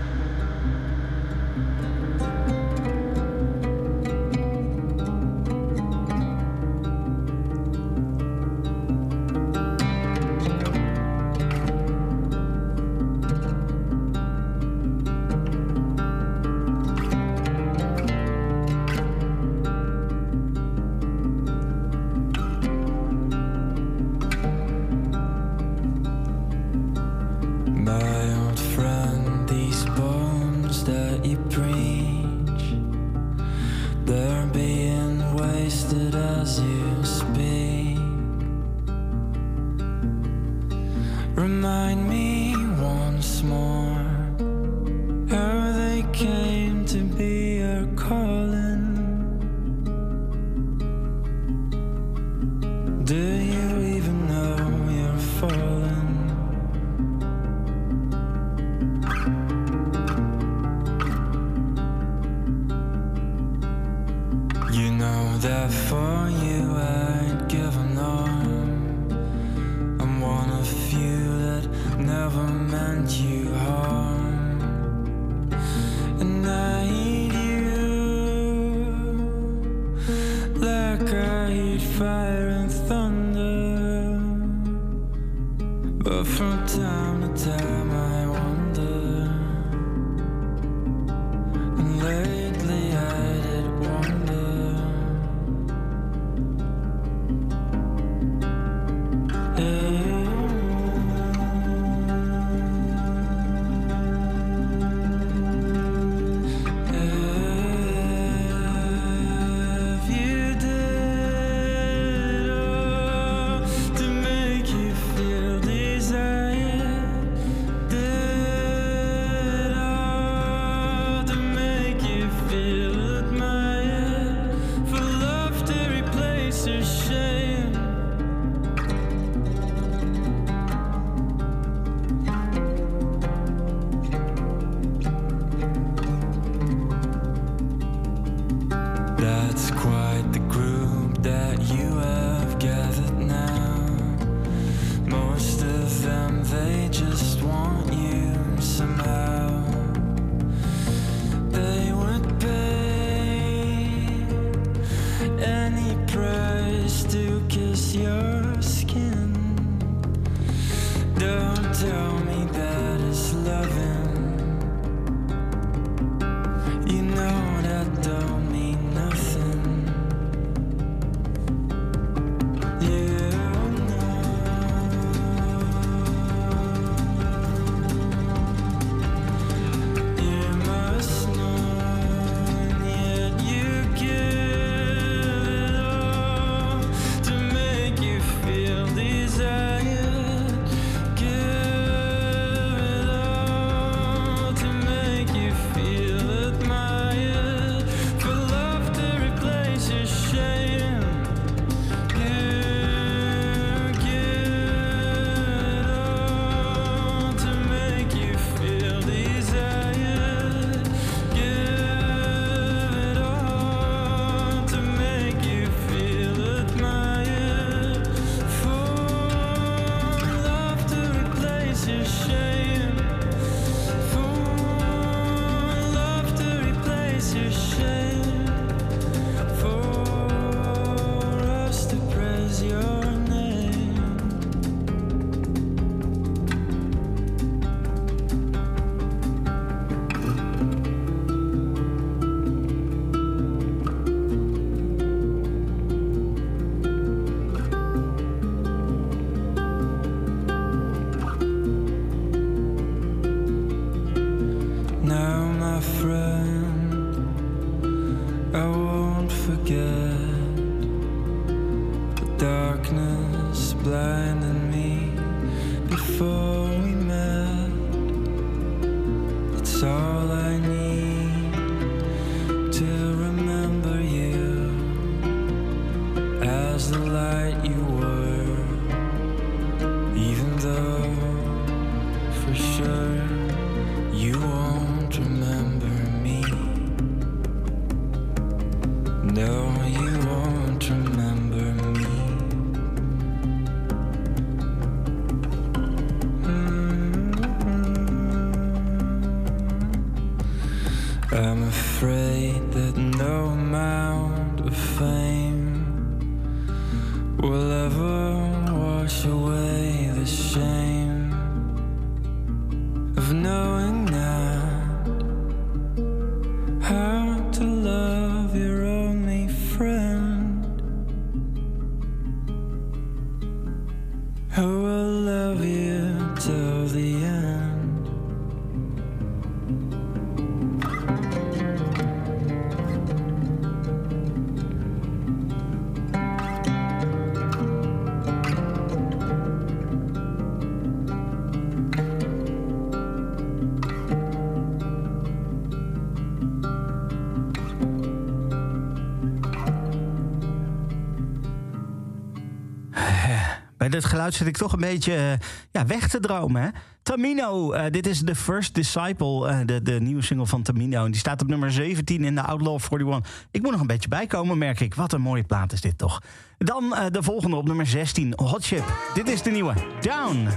dat geluid zit ik toch een beetje eh, ja, weg te dromen. Hè? Tamino, eh, dit is The First Disciple, eh, de, de nieuwe single van Tamino. En die staat op nummer 17 in de Outlaw 41. Ik moet nog een beetje bijkomen, merk ik. Wat een mooie plaat is dit toch. Dan de volgende op nummer 16, Hot Chip. Dit is de nieuwe, Down.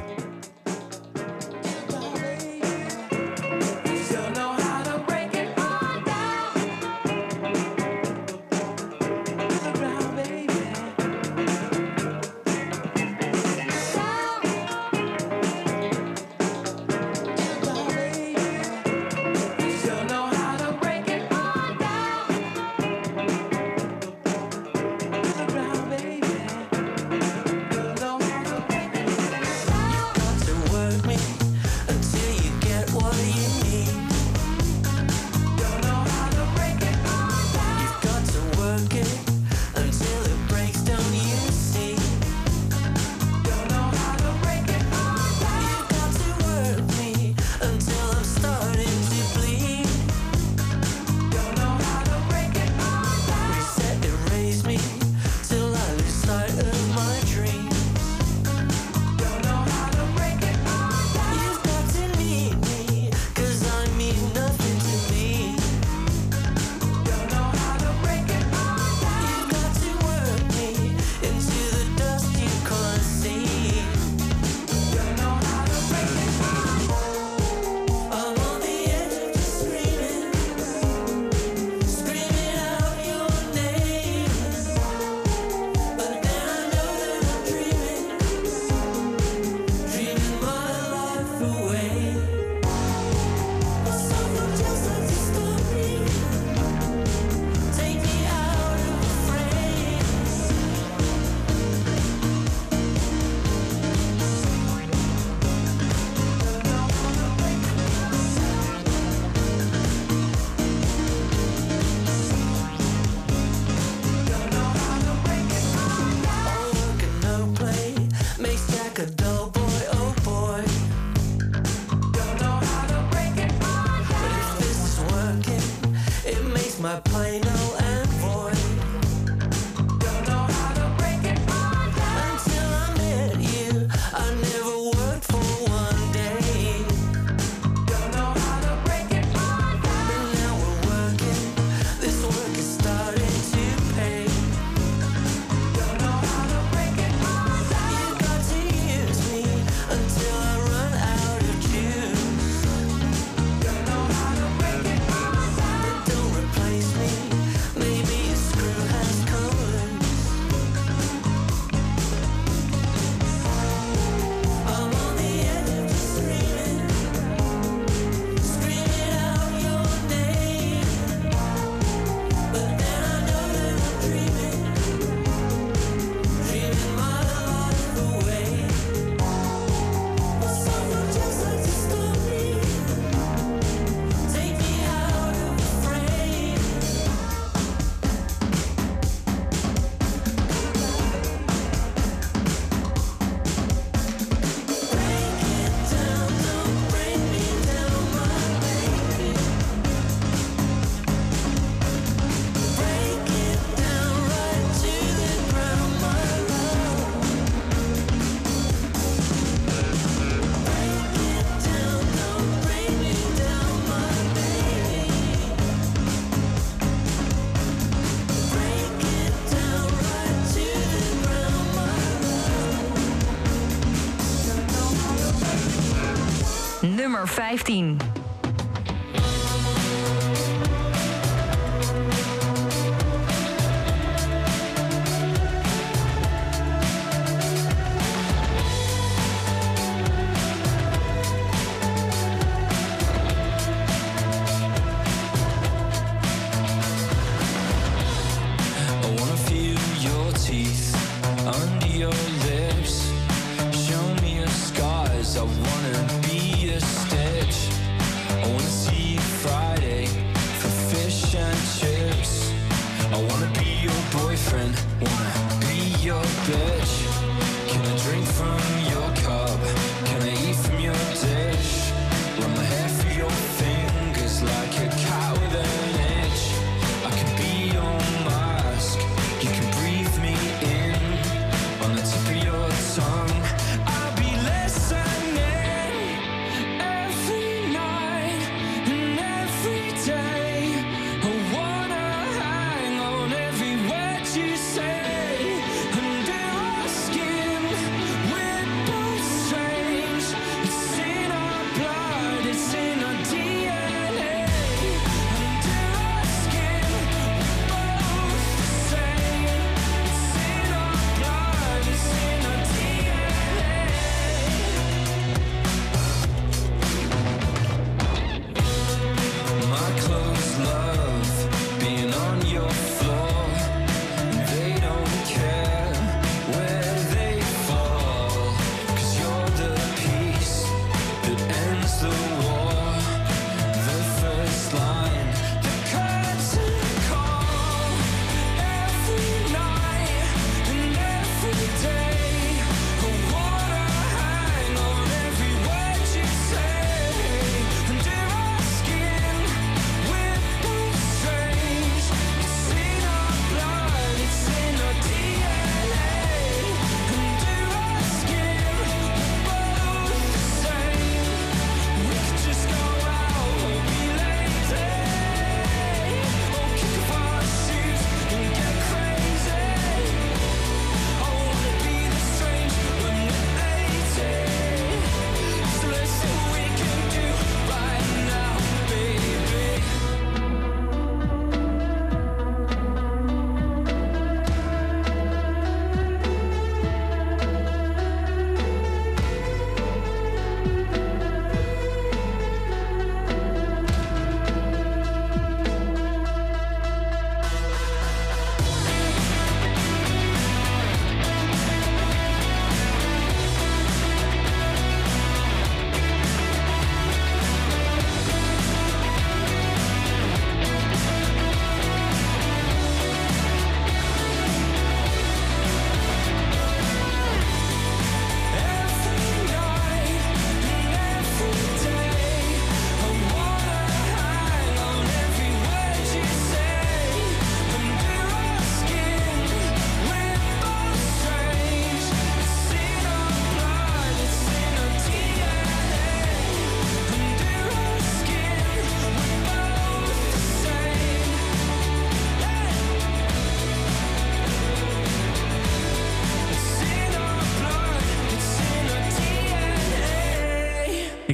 nummer 15.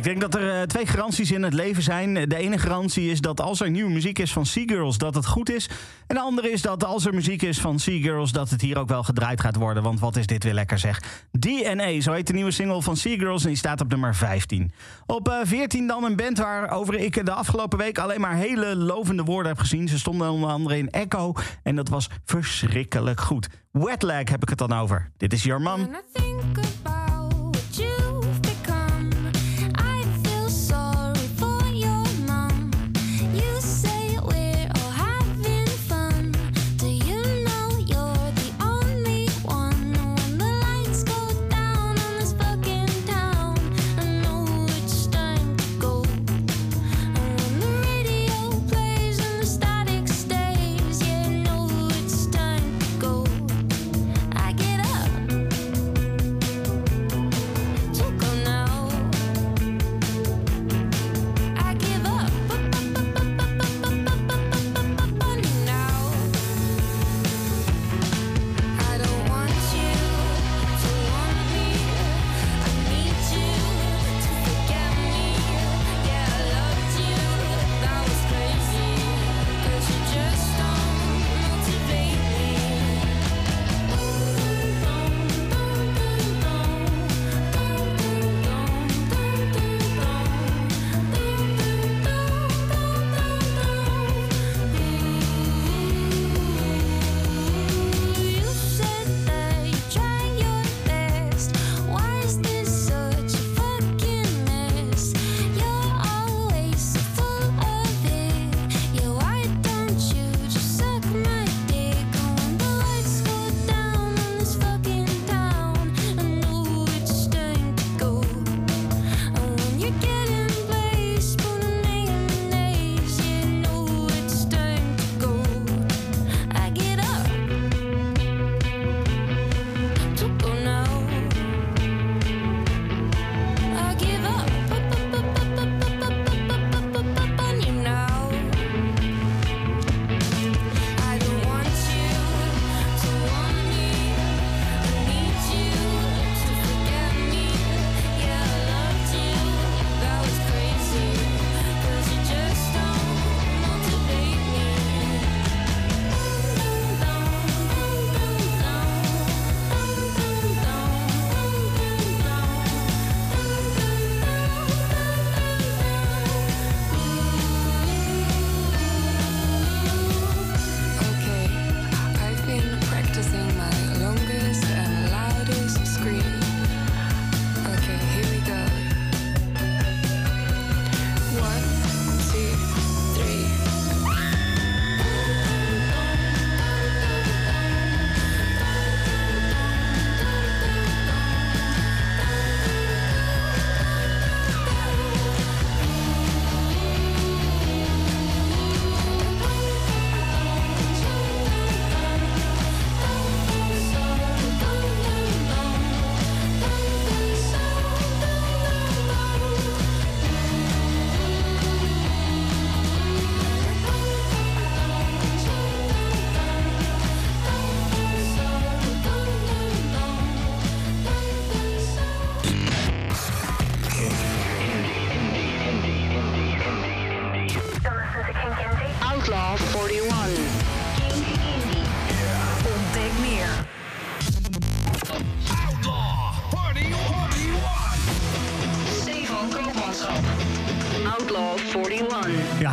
Ik denk dat er eh, twee garanties in het leven zijn. De ene garantie is dat als er nieuwe muziek is van Seagirls, dat het goed is. En de andere is dat als er muziek is van Seagirls, dat het hier ook wel gedraaid gaat worden. Want wat is dit weer lekker zeg. DNA, zo heet de nieuwe single van Seagirls en die staat op nummer 15. Op eh, 14 dan een band waarover ik de afgelopen week alleen maar hele lovende woorden heb gezien. Ze stonden onder andere in Echo en dat was verschrikkelijk goed. Wetlag heb ik het dan over. Dit is Your Mom.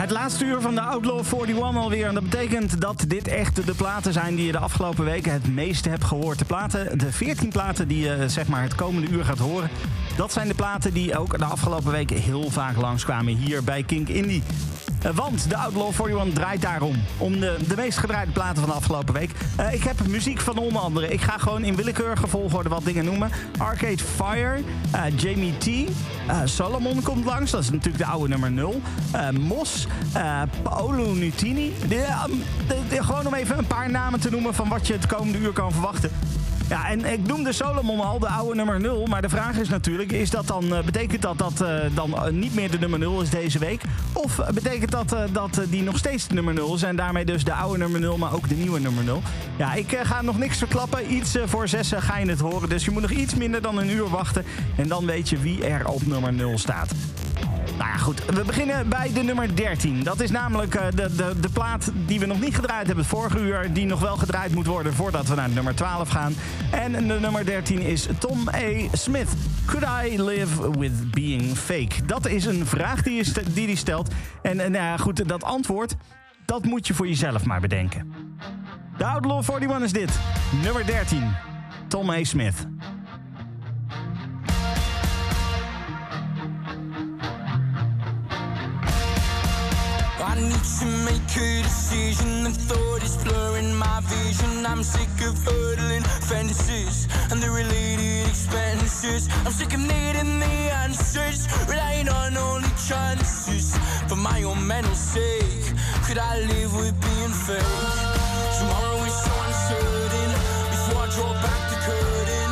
Het laatste uur van de Outlaw 41 alweer. En dat betekent dat dit echt de platen zijn die je de afgelopen weken het meeste hebt gehoord. De platen, de 14 platen die je zeg maar het komende uur gaat horen. Dat zijn de platen die ook de afgelopen weken heel vaak langskwamen hier bij Kink Indie. Eh, Want de Outlaw 41 draait daarom. Om de, de meest gedraaide platen van de afgelopen week. Eh, ik heb muziek van onder andere. Ik ga gewoon in willekeurige volgorde wat dingen noemen. Arcade Fire, eh, Jamie T, eh, Solomon komt langs. Dat is natuurlijk de oude nummer 0. Eh, Mos, eh, Paolo Nutini. Ehm, gewoon om even een paar namen te noemen van wat je het komende uur kan verwachten. Ja, en ik noemde Solomon al, de oude nummer 0. Maar de vraag is natuurlijk, is dat dan, betekent dat dat dan niet meer de nummer 0 is deze week? Of betekent dat dat die nog steeds de nummer 0 is en daarmee dus de oude nummer 0, maar ook de nieuwe nummer 0? Ja, ik eh, ga nog niks verklappen. Iets eh, voor zessen ga je het horen. Dus je moet nog iets minder dan een uur wachten. En dan weet je wie er op nummer 0 staat. Nou ja, goed. We beginnen bij de nummer 13. Dat is namelijk eh, de, de, de plaat die we nog niet gedraaid hebben het vorige uur. Die nog wel gedraaid moet worden voordat we naar nummer 12 gaan. En de nummer 13 is Tom A. Smith. Could I live with being fake? Dat is een vraag die hij die die stelt. En eh, nou ja, goed, dat antwoord, dat moet je voor jezelf maar bedenken. De Outlaw 41 is dit. Nummer 13. Tom A. Smith. I need to make a decision. The thought is blurring my vision. I'm sick of hurdling fences and the related expenses. I'm sick of needing the answers, relying on only chances. For my own mental sake, could I live with being fake? Tomorrow is so uncertain. Before I draw back the curtain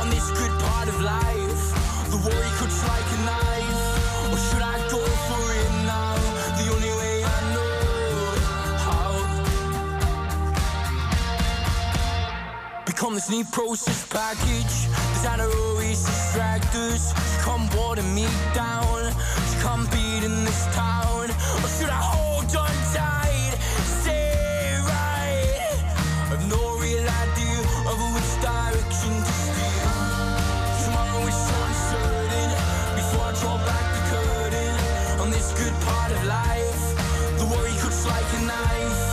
on this good part of life, the worry cuts like a knife. Or should I go for it now? The only way I know how. Become this neat process package. Designer always distract us. She come water me down. Come beat in this town. nice.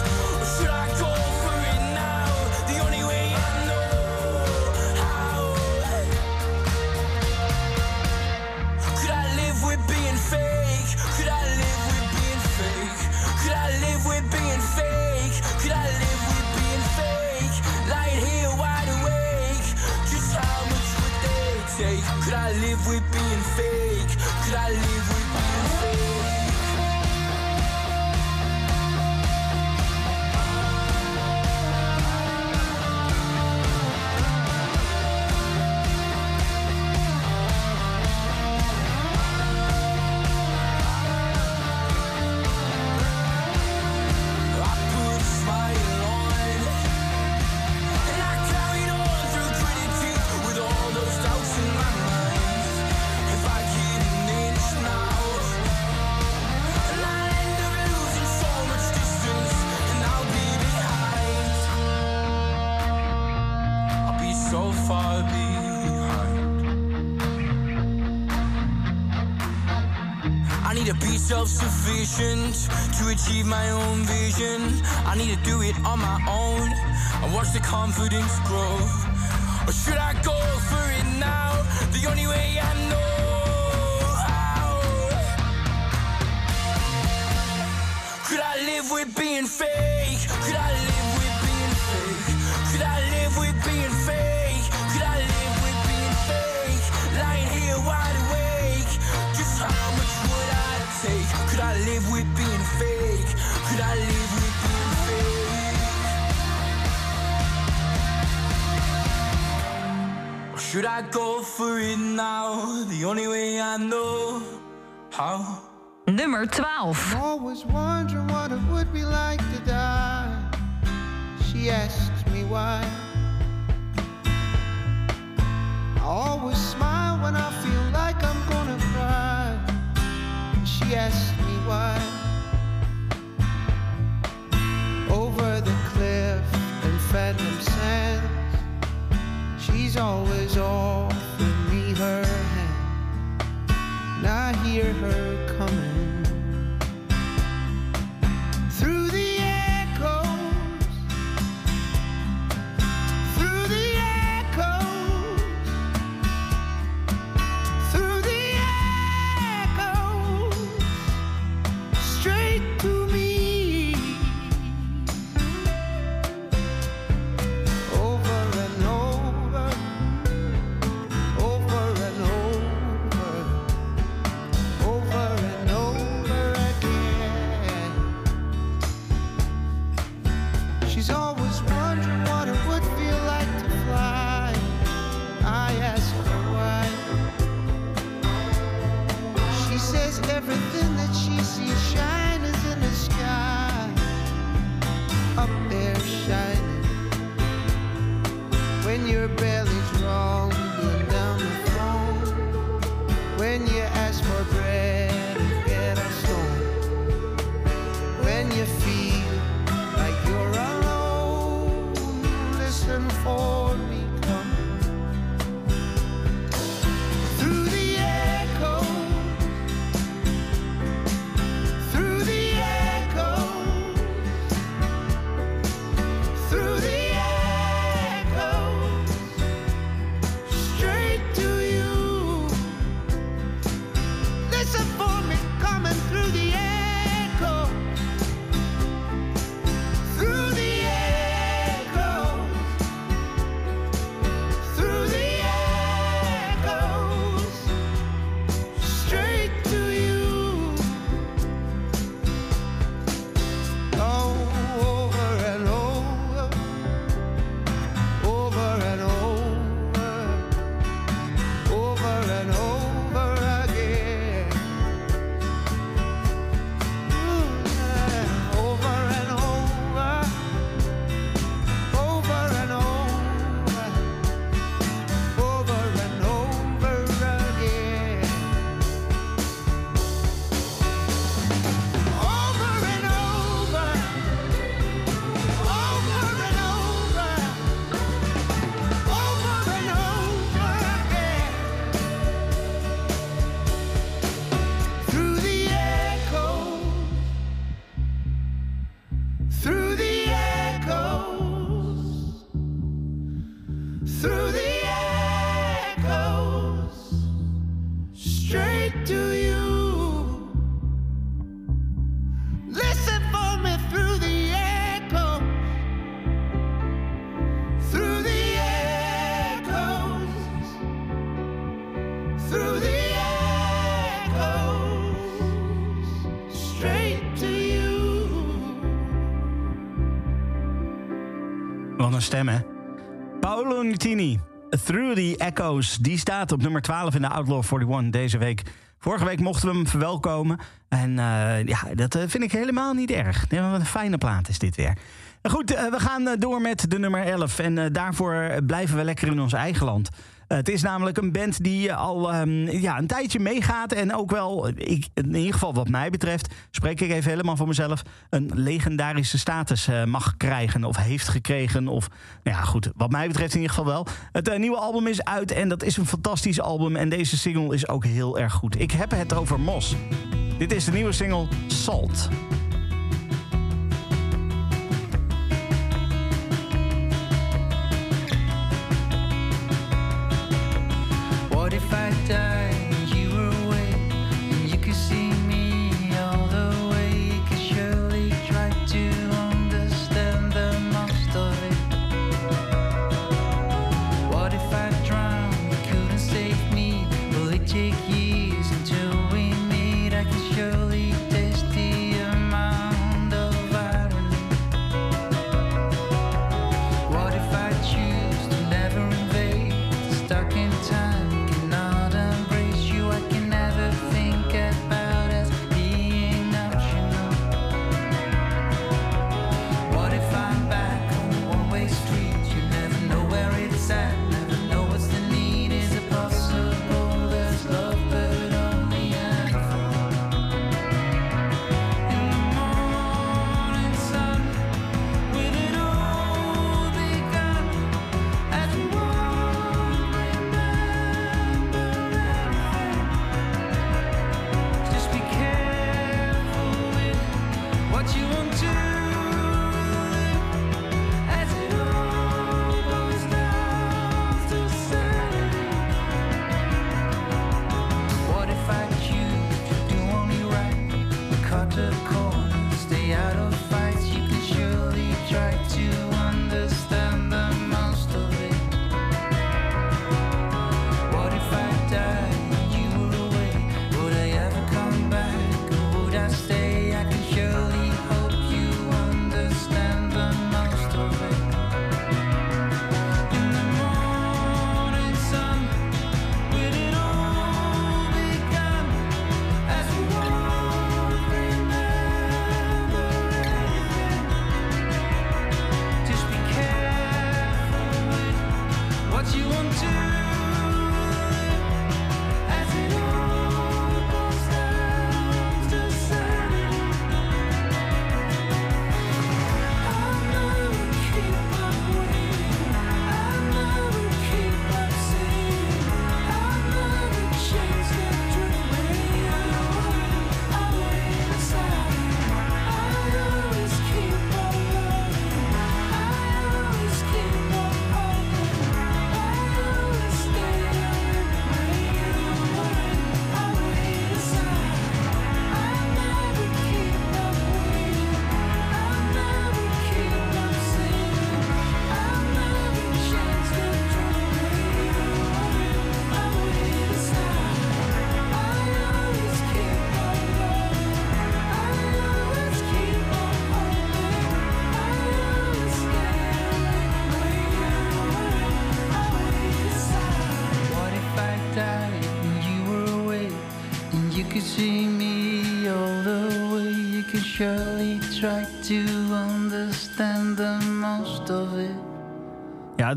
Self-sufficient to achieve my own vision. I need to do it on my own and watch the confidence grow. Or should I go for it now? The only way I know. Could I live with being live with being fake? Could I live with being fake? Or should I go for it now? The only way I know how. Nummer 12. I'm always wondering what it would be like to die. She asks me why. I always smile when I feel like I'm gonna cry. She asks Over the cliff in Phantom Sands, she's always offering me her hand. And I hear her coming een stem, hè? Paolo Nutini, Through the Echoes. Die staat op nummer 12 in de Outlaw 41 deze week. Vorige week mochten we hem verwelkomen. En eh, ja, dat eh, vind ik helemaal niet erg. Wat een fijne plaat is dit weer. Goed, eh, we gaan door met de nummer 11. En daarvoor blijven we lekker in ons eigen land. Eh, het is namelijk een band die eh, al ehm, ja, een tijdje meegaat. En ook wel, ik, in ieder geval wat mij betreft, spreek ik even helemaal voor mezelf. Een legendarische status eh, mag krijgen of heeft gekregen. Of, nou ja, goed, wat mij betreft in ieder geval wel. Het nieuwe album is uit en dat is een fantastisch album. En deze single is ook heel erg goed. Ik heb het over Mos. Dit is de nieuwe single Salt. Die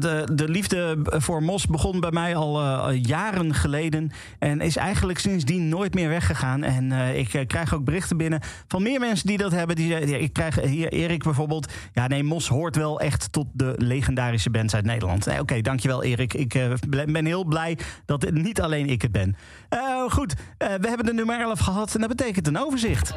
Ja, de, de liefde voor Mos begon bij mij al eh, jaren geleden. En is eigenlijk sindsdien nooit meer weggegaan. En eh, ik eh, krijg ook berichten binnen van meer mensen die dat hebben. Die, die- ik krijg hier Erik bijvoorbeeld. Ja, nee, Mos hoort wel echt tot de legendarische bands uit Nederland. Nee, Oké, dankjewel Erik. Ik ben heel blij dat niet alleen ik het ben. Goed, we hebben de nummer 11 gehad. En dat betekent een overzicht.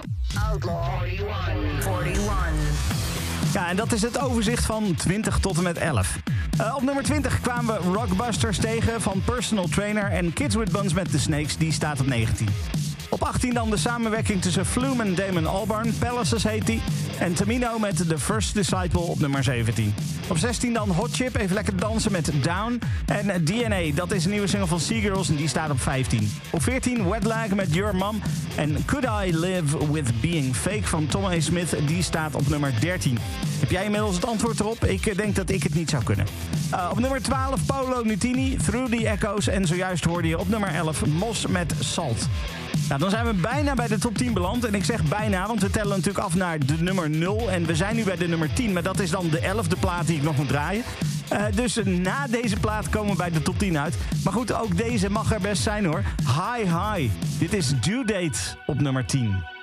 Outlaw 41. 41. Ja, en dat is het overzicht van 20 tot en met 11. Eh, op nummer 20 kwamen we Rockbusters tegen van Personal Trainer en Kids with Buns met The Snakes. Die staat op 19. Op Op 18 dan de samenwerking tussen Flume en Damon Albarn. Palaces heet die. En Tamino met The First Disciple op nummer 17. Op 16 dan Hot Chip, even lekker dansen met Down. En DNA, dat is een nieuwe single van Seagirls en die staat op 15. Op 14 Wetlag met Your Mom. En Could I Live With Being Fake van Tom A. Smith, die staat op nummer 13. Heb jij inmiddels het antwoord erop? Ik eh, denk dat ik het niet zou kunnen. Uh, op nummer 12 Paolo Nutini, Through the Echoes. En zojuist hoorde je op nummer 11 Mos met Salt. Nou, dan zijn we bijna bij de top 10 beland. En ik zeg bijna, want we tellen natuurlijk af naar de nummer 0. En we zijn nu bij de nummer 10, maar dat is dan de 11e plaat die ik nog moet draaien. Uh, dus na deze plaat komen we bij de top 10 uit. Maar goed, ook deze mag er best zijn hoor. Hi Hi. Dit is Due Date op nummer 10.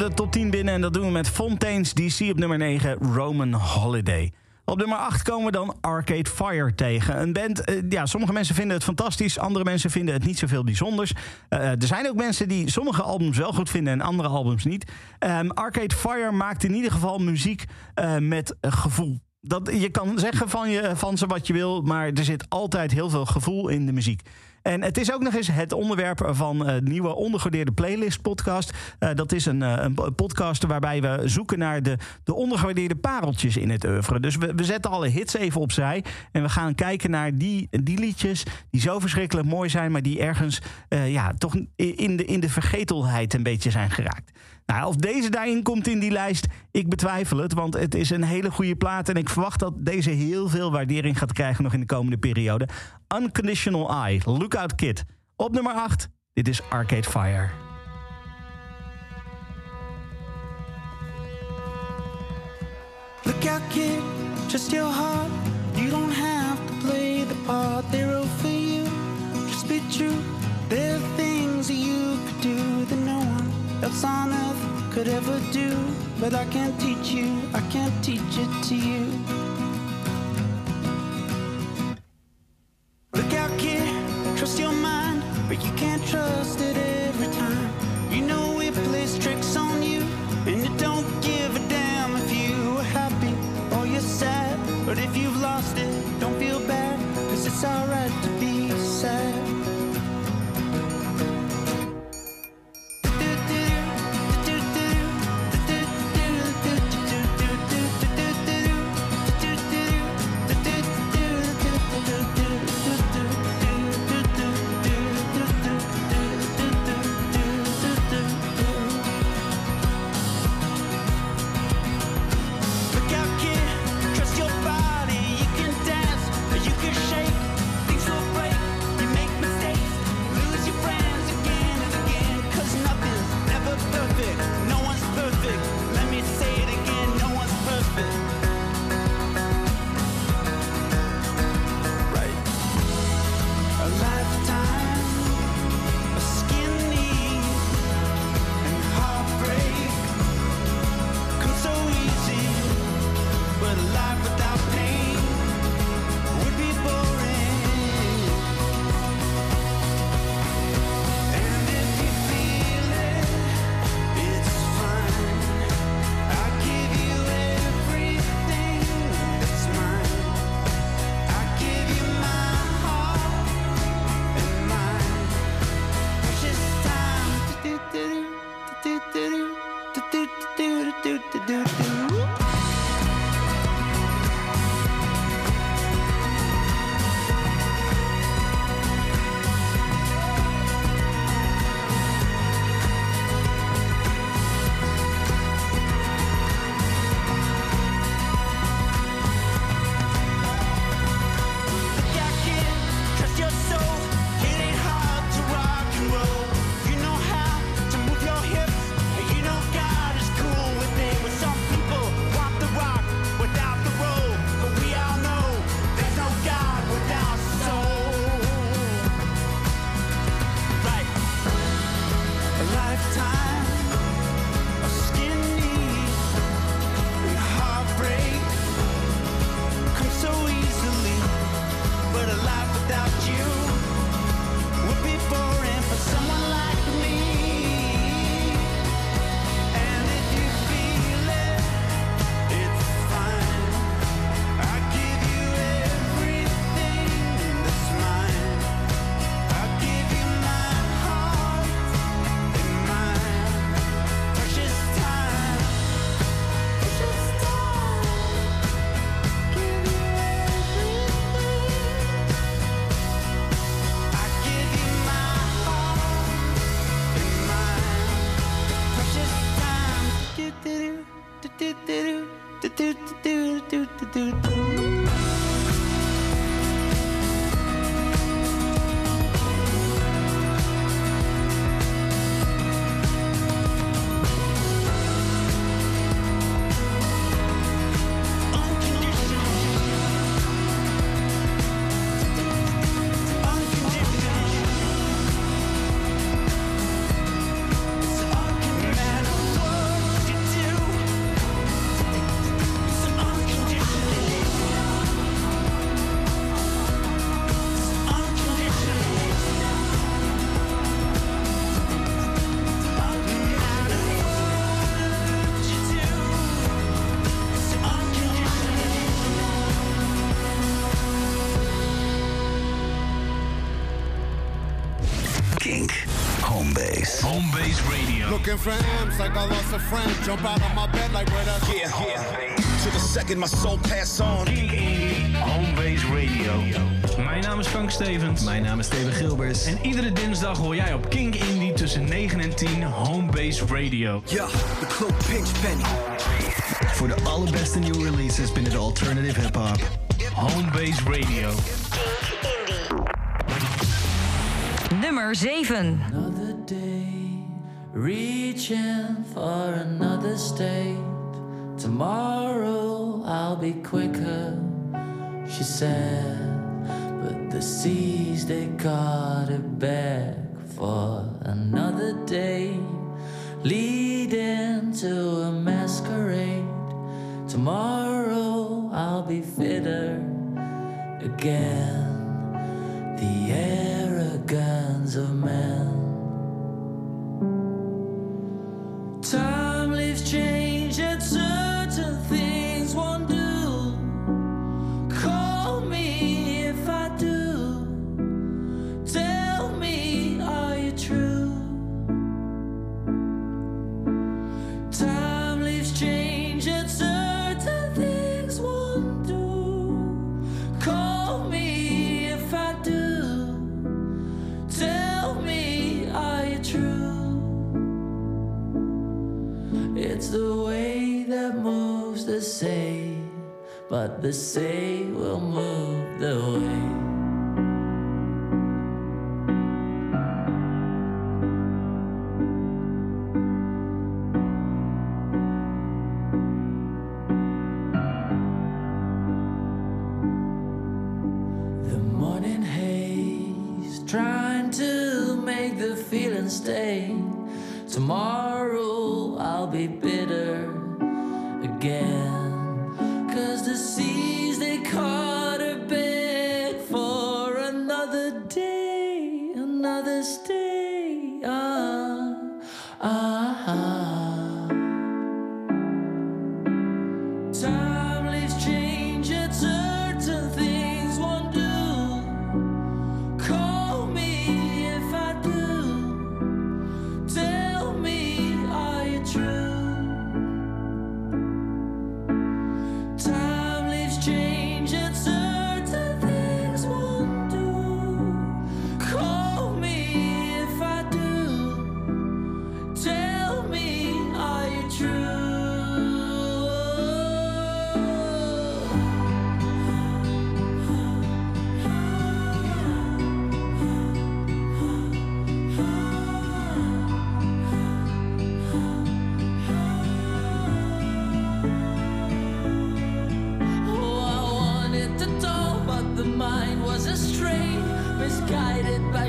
de top 10 binnen en dat doen we met Fontaine's DC op nummer 9, Roman Holiday. Op nummer 8 komen we dan Arcade Fire tegen. Een band, eh, ja, sommige mensen vinden het fantastisch, andere mensen vinden het niet zoveel bijzonders. Eh, er zijn ook mensen die sommige albums wel goed vinden en andere albums niet. Ehm, Arcade Fire maakt in ieder geval muziek eh, met gevoel. Dat, je kan zeggen van, je, van ze wat je wil, maar er zit altijd heel veel gevoel in de muziek. En het is ook nog eens het onderwerp van eh nieuwe ondergewaardeerde playlist podcast. Eh, dat is een, eh, een po- podcast waarbij we zoeken naar de, de ondergewaardeerde pareltjes in het oeuvre. Dus we, we zetten alle hits even opzij. En we gaan kijken naar die, die liedjes die zo verschrikkelijk mooi zijn, maar die ergens ja, toch in de, in de vergetelheid een beetje zijn geraakt. Nou, of deze daarin komt in die lijst, ik betwijfel het. Want het is een hele goede plaat. En ik verwacht dat deze heel veel waardering gaat krijgen nog in de komende periode. Unconditional Eye, Lookout Kid. Op nummer 8, dit is Arcade Fire. Look out, kid, trust your heart. You don't have to play the part they wrote for you. Just be true. There are things you could do else on earth could ever do. But I can't teach you, I can't teach it to you. Look out, kid, trust your mind, but you can't trust it every time. You know it plays tricks on you, and it don't give a damn if you are happy or you're sad. But if you've lost it, don't feel bad, cause it's alright to be sad. Looking for M's like I lost a friend. Jump out of my bed like where that Yeah, yeah. To the second my soul pass on. Homebase Radio. Mijn naam is Frank Stevens. Mijn naam is Steven Gilbers. En iedere dinsdag hoor jij op King Indie tussen 9 en 10 Homebase Radio. Ja, de Club Pinch Penny. Voor de allerbeste nieuwe releases binnen de alternative hip-hop. Homebase Radio. Nummer 7. Reaching for another state. Tomorrow I'll be quicker, she said. But the seas, they got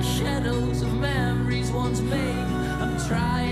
shadows of memories once made. I'm trying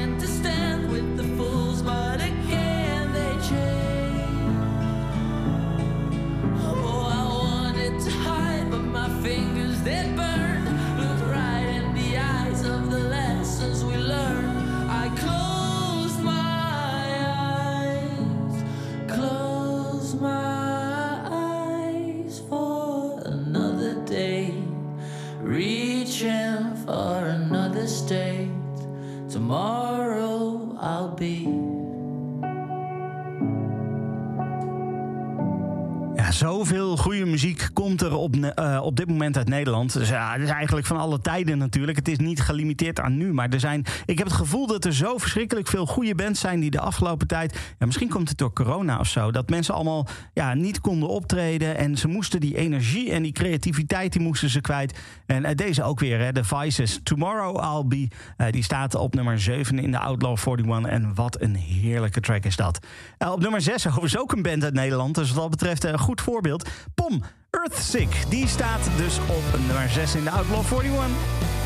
moment uit Nederland. Dus ja, het is eigenlijk van alle tijden natuurlijk. Het is niet gelimiteerd aan nu. Maar er zijn, ik heb het gevoel dat er zo verschrikkelijk veel goede bands zijn... die de afgelopen tijd, ja, misschien komt het door corona of zo... dat mensen allemaal ja, niet konden optreden... en ze moesten die energie en die creativiteit die moesten ze kwijt. En eh, deze ook weer, hè, The Vices. Tomorrow I'll Be, eh, die staat op nummer 7 in de Outlaw 41. En wat een heerlijke track is dat. Eh, op nummer 6 overigens ook een band uit Nederland. Dus wat dat betreft een goed voorbeeld. Pom, Earthsick. Die staat dus op nummer 6 in de Outlaw 41.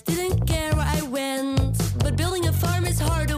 didn't care where I went. But building a farm is hard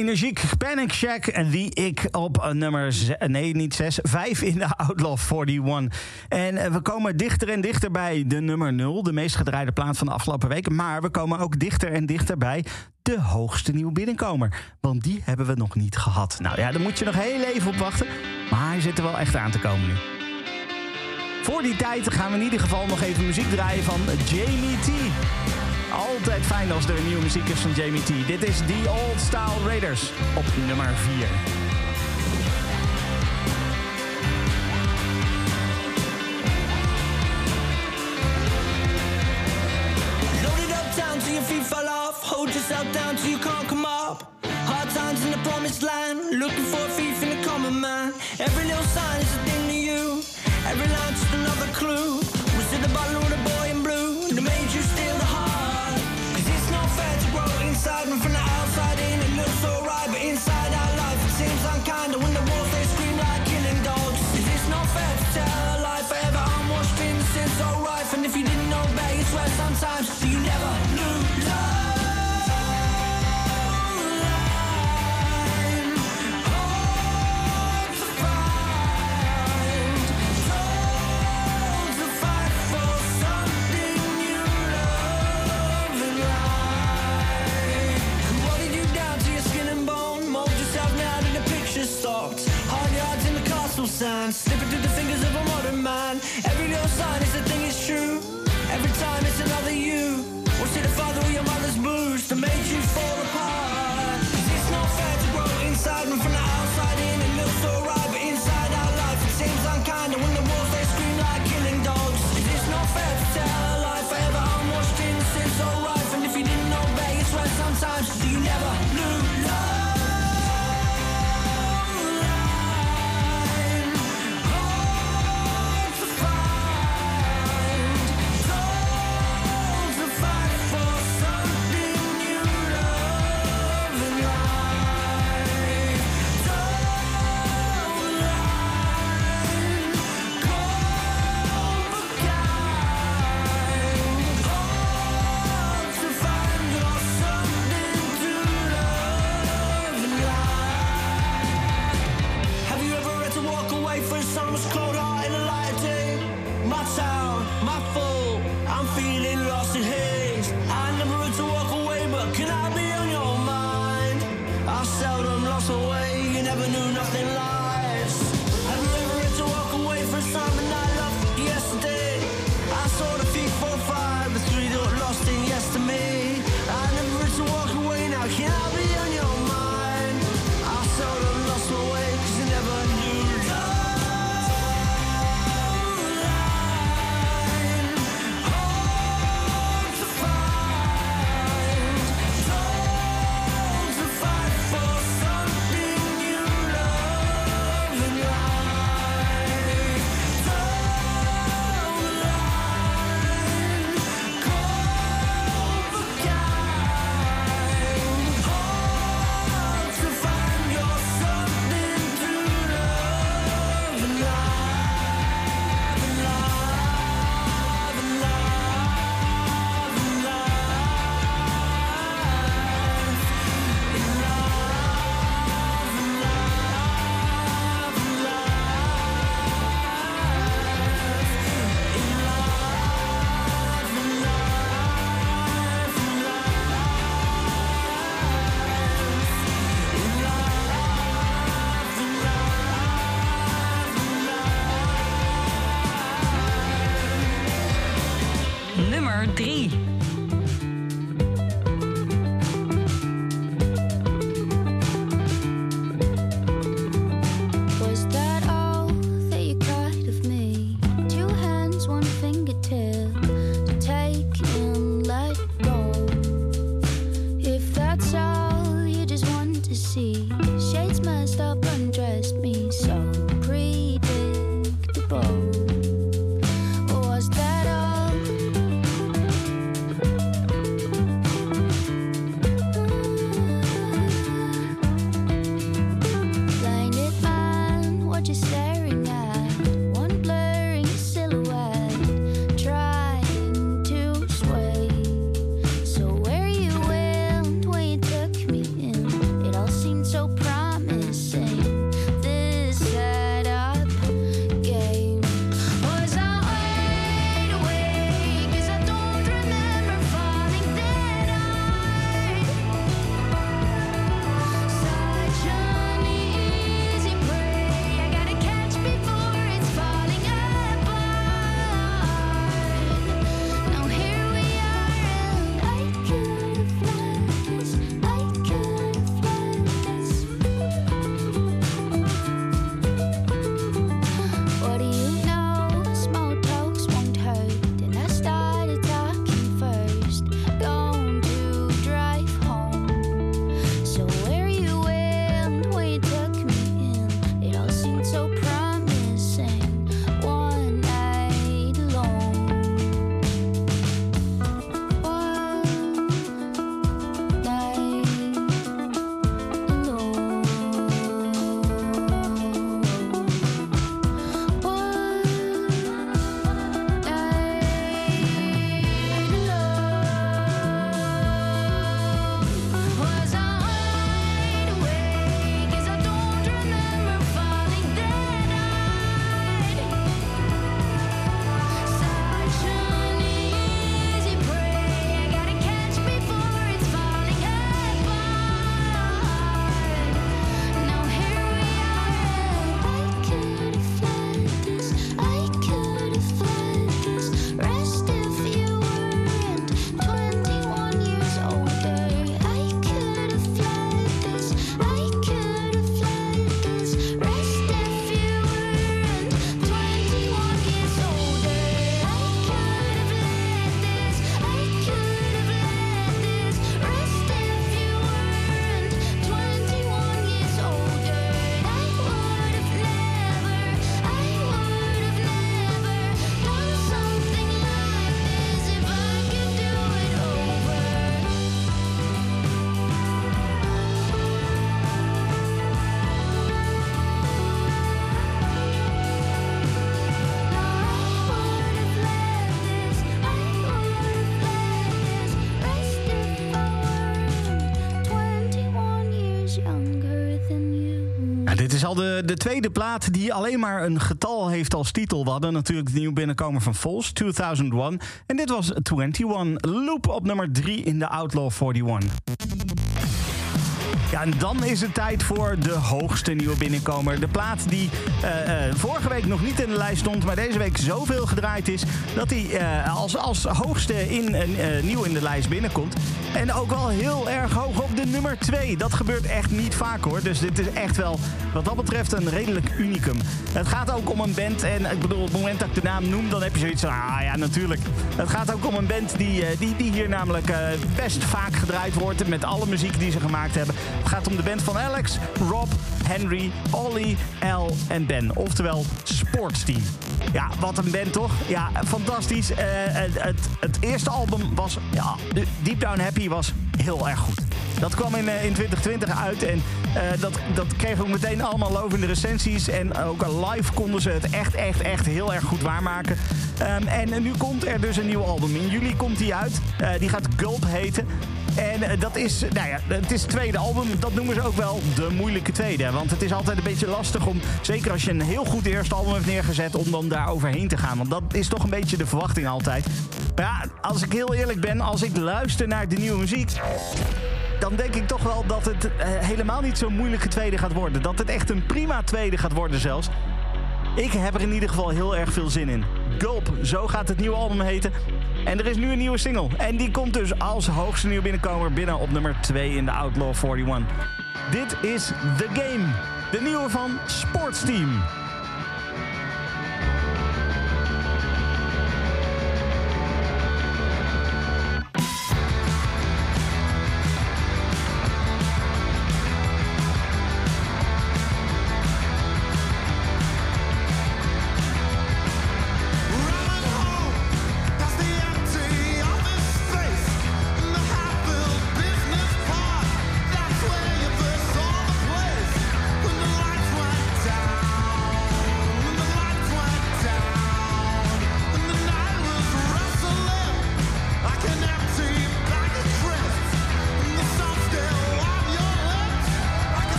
energiek Panic check. En die ik op eh, nummer eh, nee, niet 6, 5 in de Outlaw 41. En eh, we komen dichter en dichter bij de nummer 0, de meest gedraaide plaat van de afgelopen weken. Maar we komen ook dichter en dichter bij de hoogste nieuwe binnenkomer. Want die hebben we nog niet gehad. Nou ja, daar moet je nog heel even op wachten. Maar hij zit er wel echt aan te komen nu. Voor die tijd gaan we in ieder geval nog even muziek draaien van Jamie T. Altijd fijn als er nieuwe muziek is van Jamie T. Dit is The Old Style Raiders op nummer 4. Hold yourself down till you can't come up. Hard times in the promised land. Looking for a thief in the common man. Every little sign is a thing to you. Every line just another clue. Was it the bottle the sand, slipping through the fingers of a de, de tweede plaat die alleen maar een getal heeft als titel. We hadden natuurlijk de nieuwe binnenkomer van Vols, 2001. En dit was 21 Loop op nummer 3 in de Outlaw 41. Ja, en dan is het tijd voor de hoogste nieuwe binnenkomer. De plaat die eh, eh, vorige week nog niet in de lijst stond, maar deze week zoveel gedraaid is dat hij eh, als, als hoogste in, nieuw in de lijst binnenkomt. En ook wel heel erg hoog nummer 2. Dat gebeurt echt niet vaak hoor. Dus dit is echt wel wat dat betreft een redelijk unicum. Het gaat ook om een band. En ik bedoel, op het moment dat ik de naam noem, dan heb je zoiets van, ah ja, natuurlijk. Het gaat ook om een band die, eh, die, die hier namelijk eh, best vaak gedraaid wordt. Met alle muziek die ze gemaakt hebben. Het gaat om de band van Alex, Rob, Henry, Ollie, L en Ben. Oftewel Sportsteam. Ja, wat een band toch? Ja, fantastisch. Eh, het, het, het eerste album was, ja, Deep Down Happy was heel erg goed. Dat kwam in, eh, in 2020 uit en eh, dat, dat kreeg ook meteen allemaal lovende recensies. En ook live konden ze het echt, echt, echt heel erg goed waarmaken. Ehm, en nu komt er dus een nieuw album. In juli komt die uit. Eh, die gaat Gulp heten. En eh, dat is, nou ja, het is het tweede album. Dat noemen ze ook wel de moeilijke tweede. Want het is altijd een beetje lastig om, zeker als je een heel goed eerste album hebt neergezet, om dan daar overheen te gaan. Want dat is toch een beetje de verwachting altijd. Maar ja, als ik heel eerlijk ben, als ik luister naar de nieuwe muziek dan denk ik toch wel dat het eh, helemaal niet zo'n moeilijke tweede gaat worden. Dat het echt een prima tweede gaat worden zelfs. Ik heb er in ieder geval heel erg veel zin in. Gulp, zo gaat het nieuwe album heten. En er is nu een nieuwe single. En die komt dus als hoogste nieuwe binnenkomer binnen op nummer 2 in de Outlaw 41. Dit is The Game, de nieuwe van Sportsteam.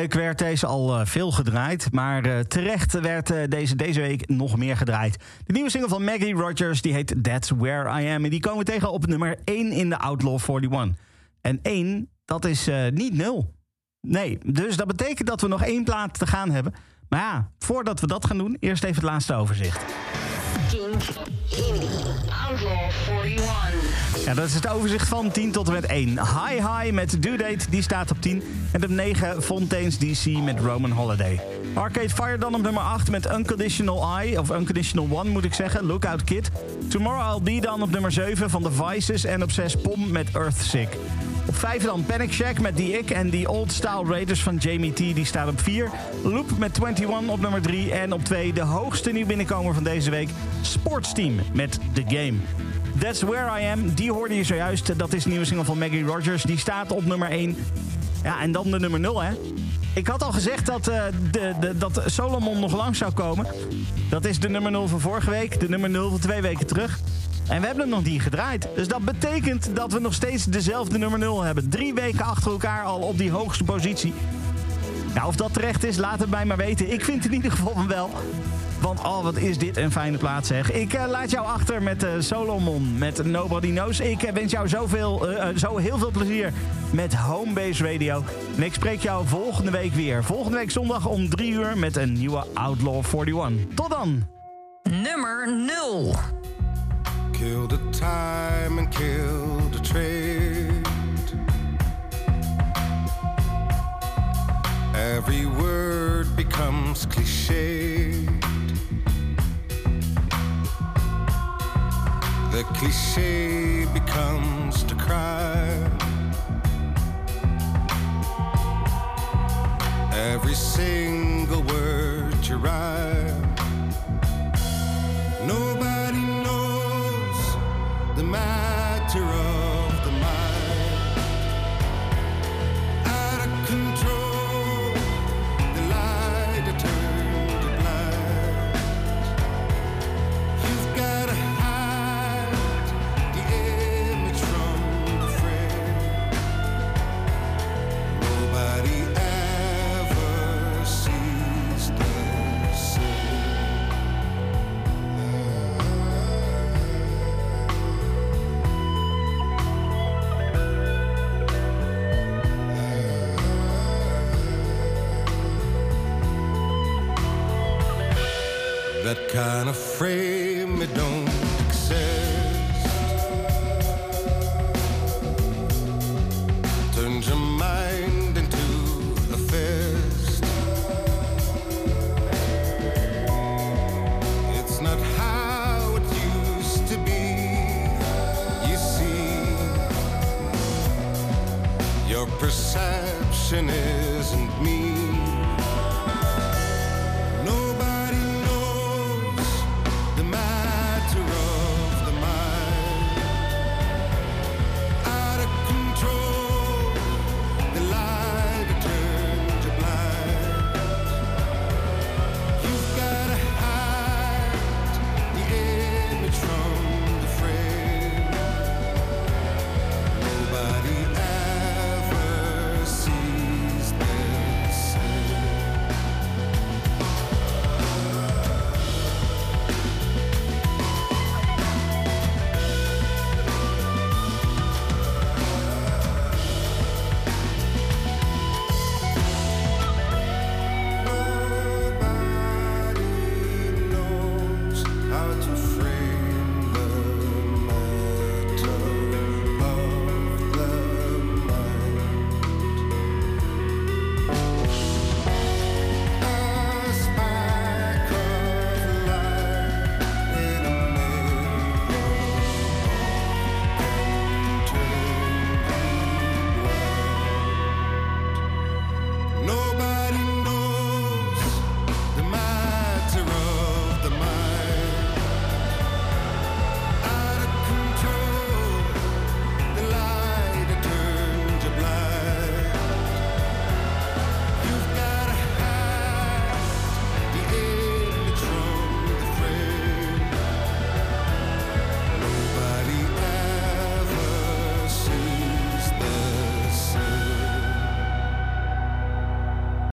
Week werd deze al eh, veel gedraaid, maar eh, terecht werd eh, deze deze week nog meer gedraaid. De nieuwe single van Maggie Rogers die heet That's Where I Am en die komen we tegen op nummer 1 in de Outlaw 41. En 1, dat is niet 0. Nee, dus dat betekent dat we nog één plaat te gaan hebben. Maar ja, voordat we dat gaan doen, eerst even het laatste overzicht. Ja, dat is het overzicht van 10 tot en met 1. High High met Due Date, die staat op 10. En op 9 Fontaine's DC met Roman Holiday. Arcade Fire dan op nummer 8 met Unconditional Eye, of Unconditional One moet ik zeggen, Lookout Kid. Tomorrow I'll Be dan op nummer 7 van The Vices. En op 6 Pom met Earthsick. Op 5 dan Panic Shack met The Ick en The Old Style Raiders van Jamie T. Die staat op 4. Loop met 21 op nummer 3. En op 2 de hoogste nieuw binnenkomer van deze week. Sportsteam met The Game. That's Where I Am, die hoorde je zojuist. Dat is de nieuwe single van Maggie Rogers. Die staat op nummer 1. Ja, en dan de nummer 0, hè. Ik had al gezegd dat, eh, de, de, dat Solomon nog lang zou komen. Dat is de nummer 0 van vorige week. De nummer 0 van twee weken terug. En we hebben hem nog niet gedraaid. Dus dat betekent dat we nog steeds dezelfde nummer 0 hebben. Drie weken achter elkaar al op die hoogste positie. Nou, of dat terecht is, laat het mij maar weten. Ik vind in ieder geval wel. Want oh, wat is dit een fijne plaats zeg. Ik eh, laat jou achter met eh, Solomon, met Nobody Knows. Ik eh, wens jou zoveel, zo heel veel plezier met Homebase Radio. En ik spreek jou volgende week weer. Volgende week zondag om 3 uur met een nieuwe Outlaw 41. Tot dan! Nummer 0. Kill the time and kill the trade. Every word becomes cliched. The cliche becomes the cry. Every single word you write. Nobody matter of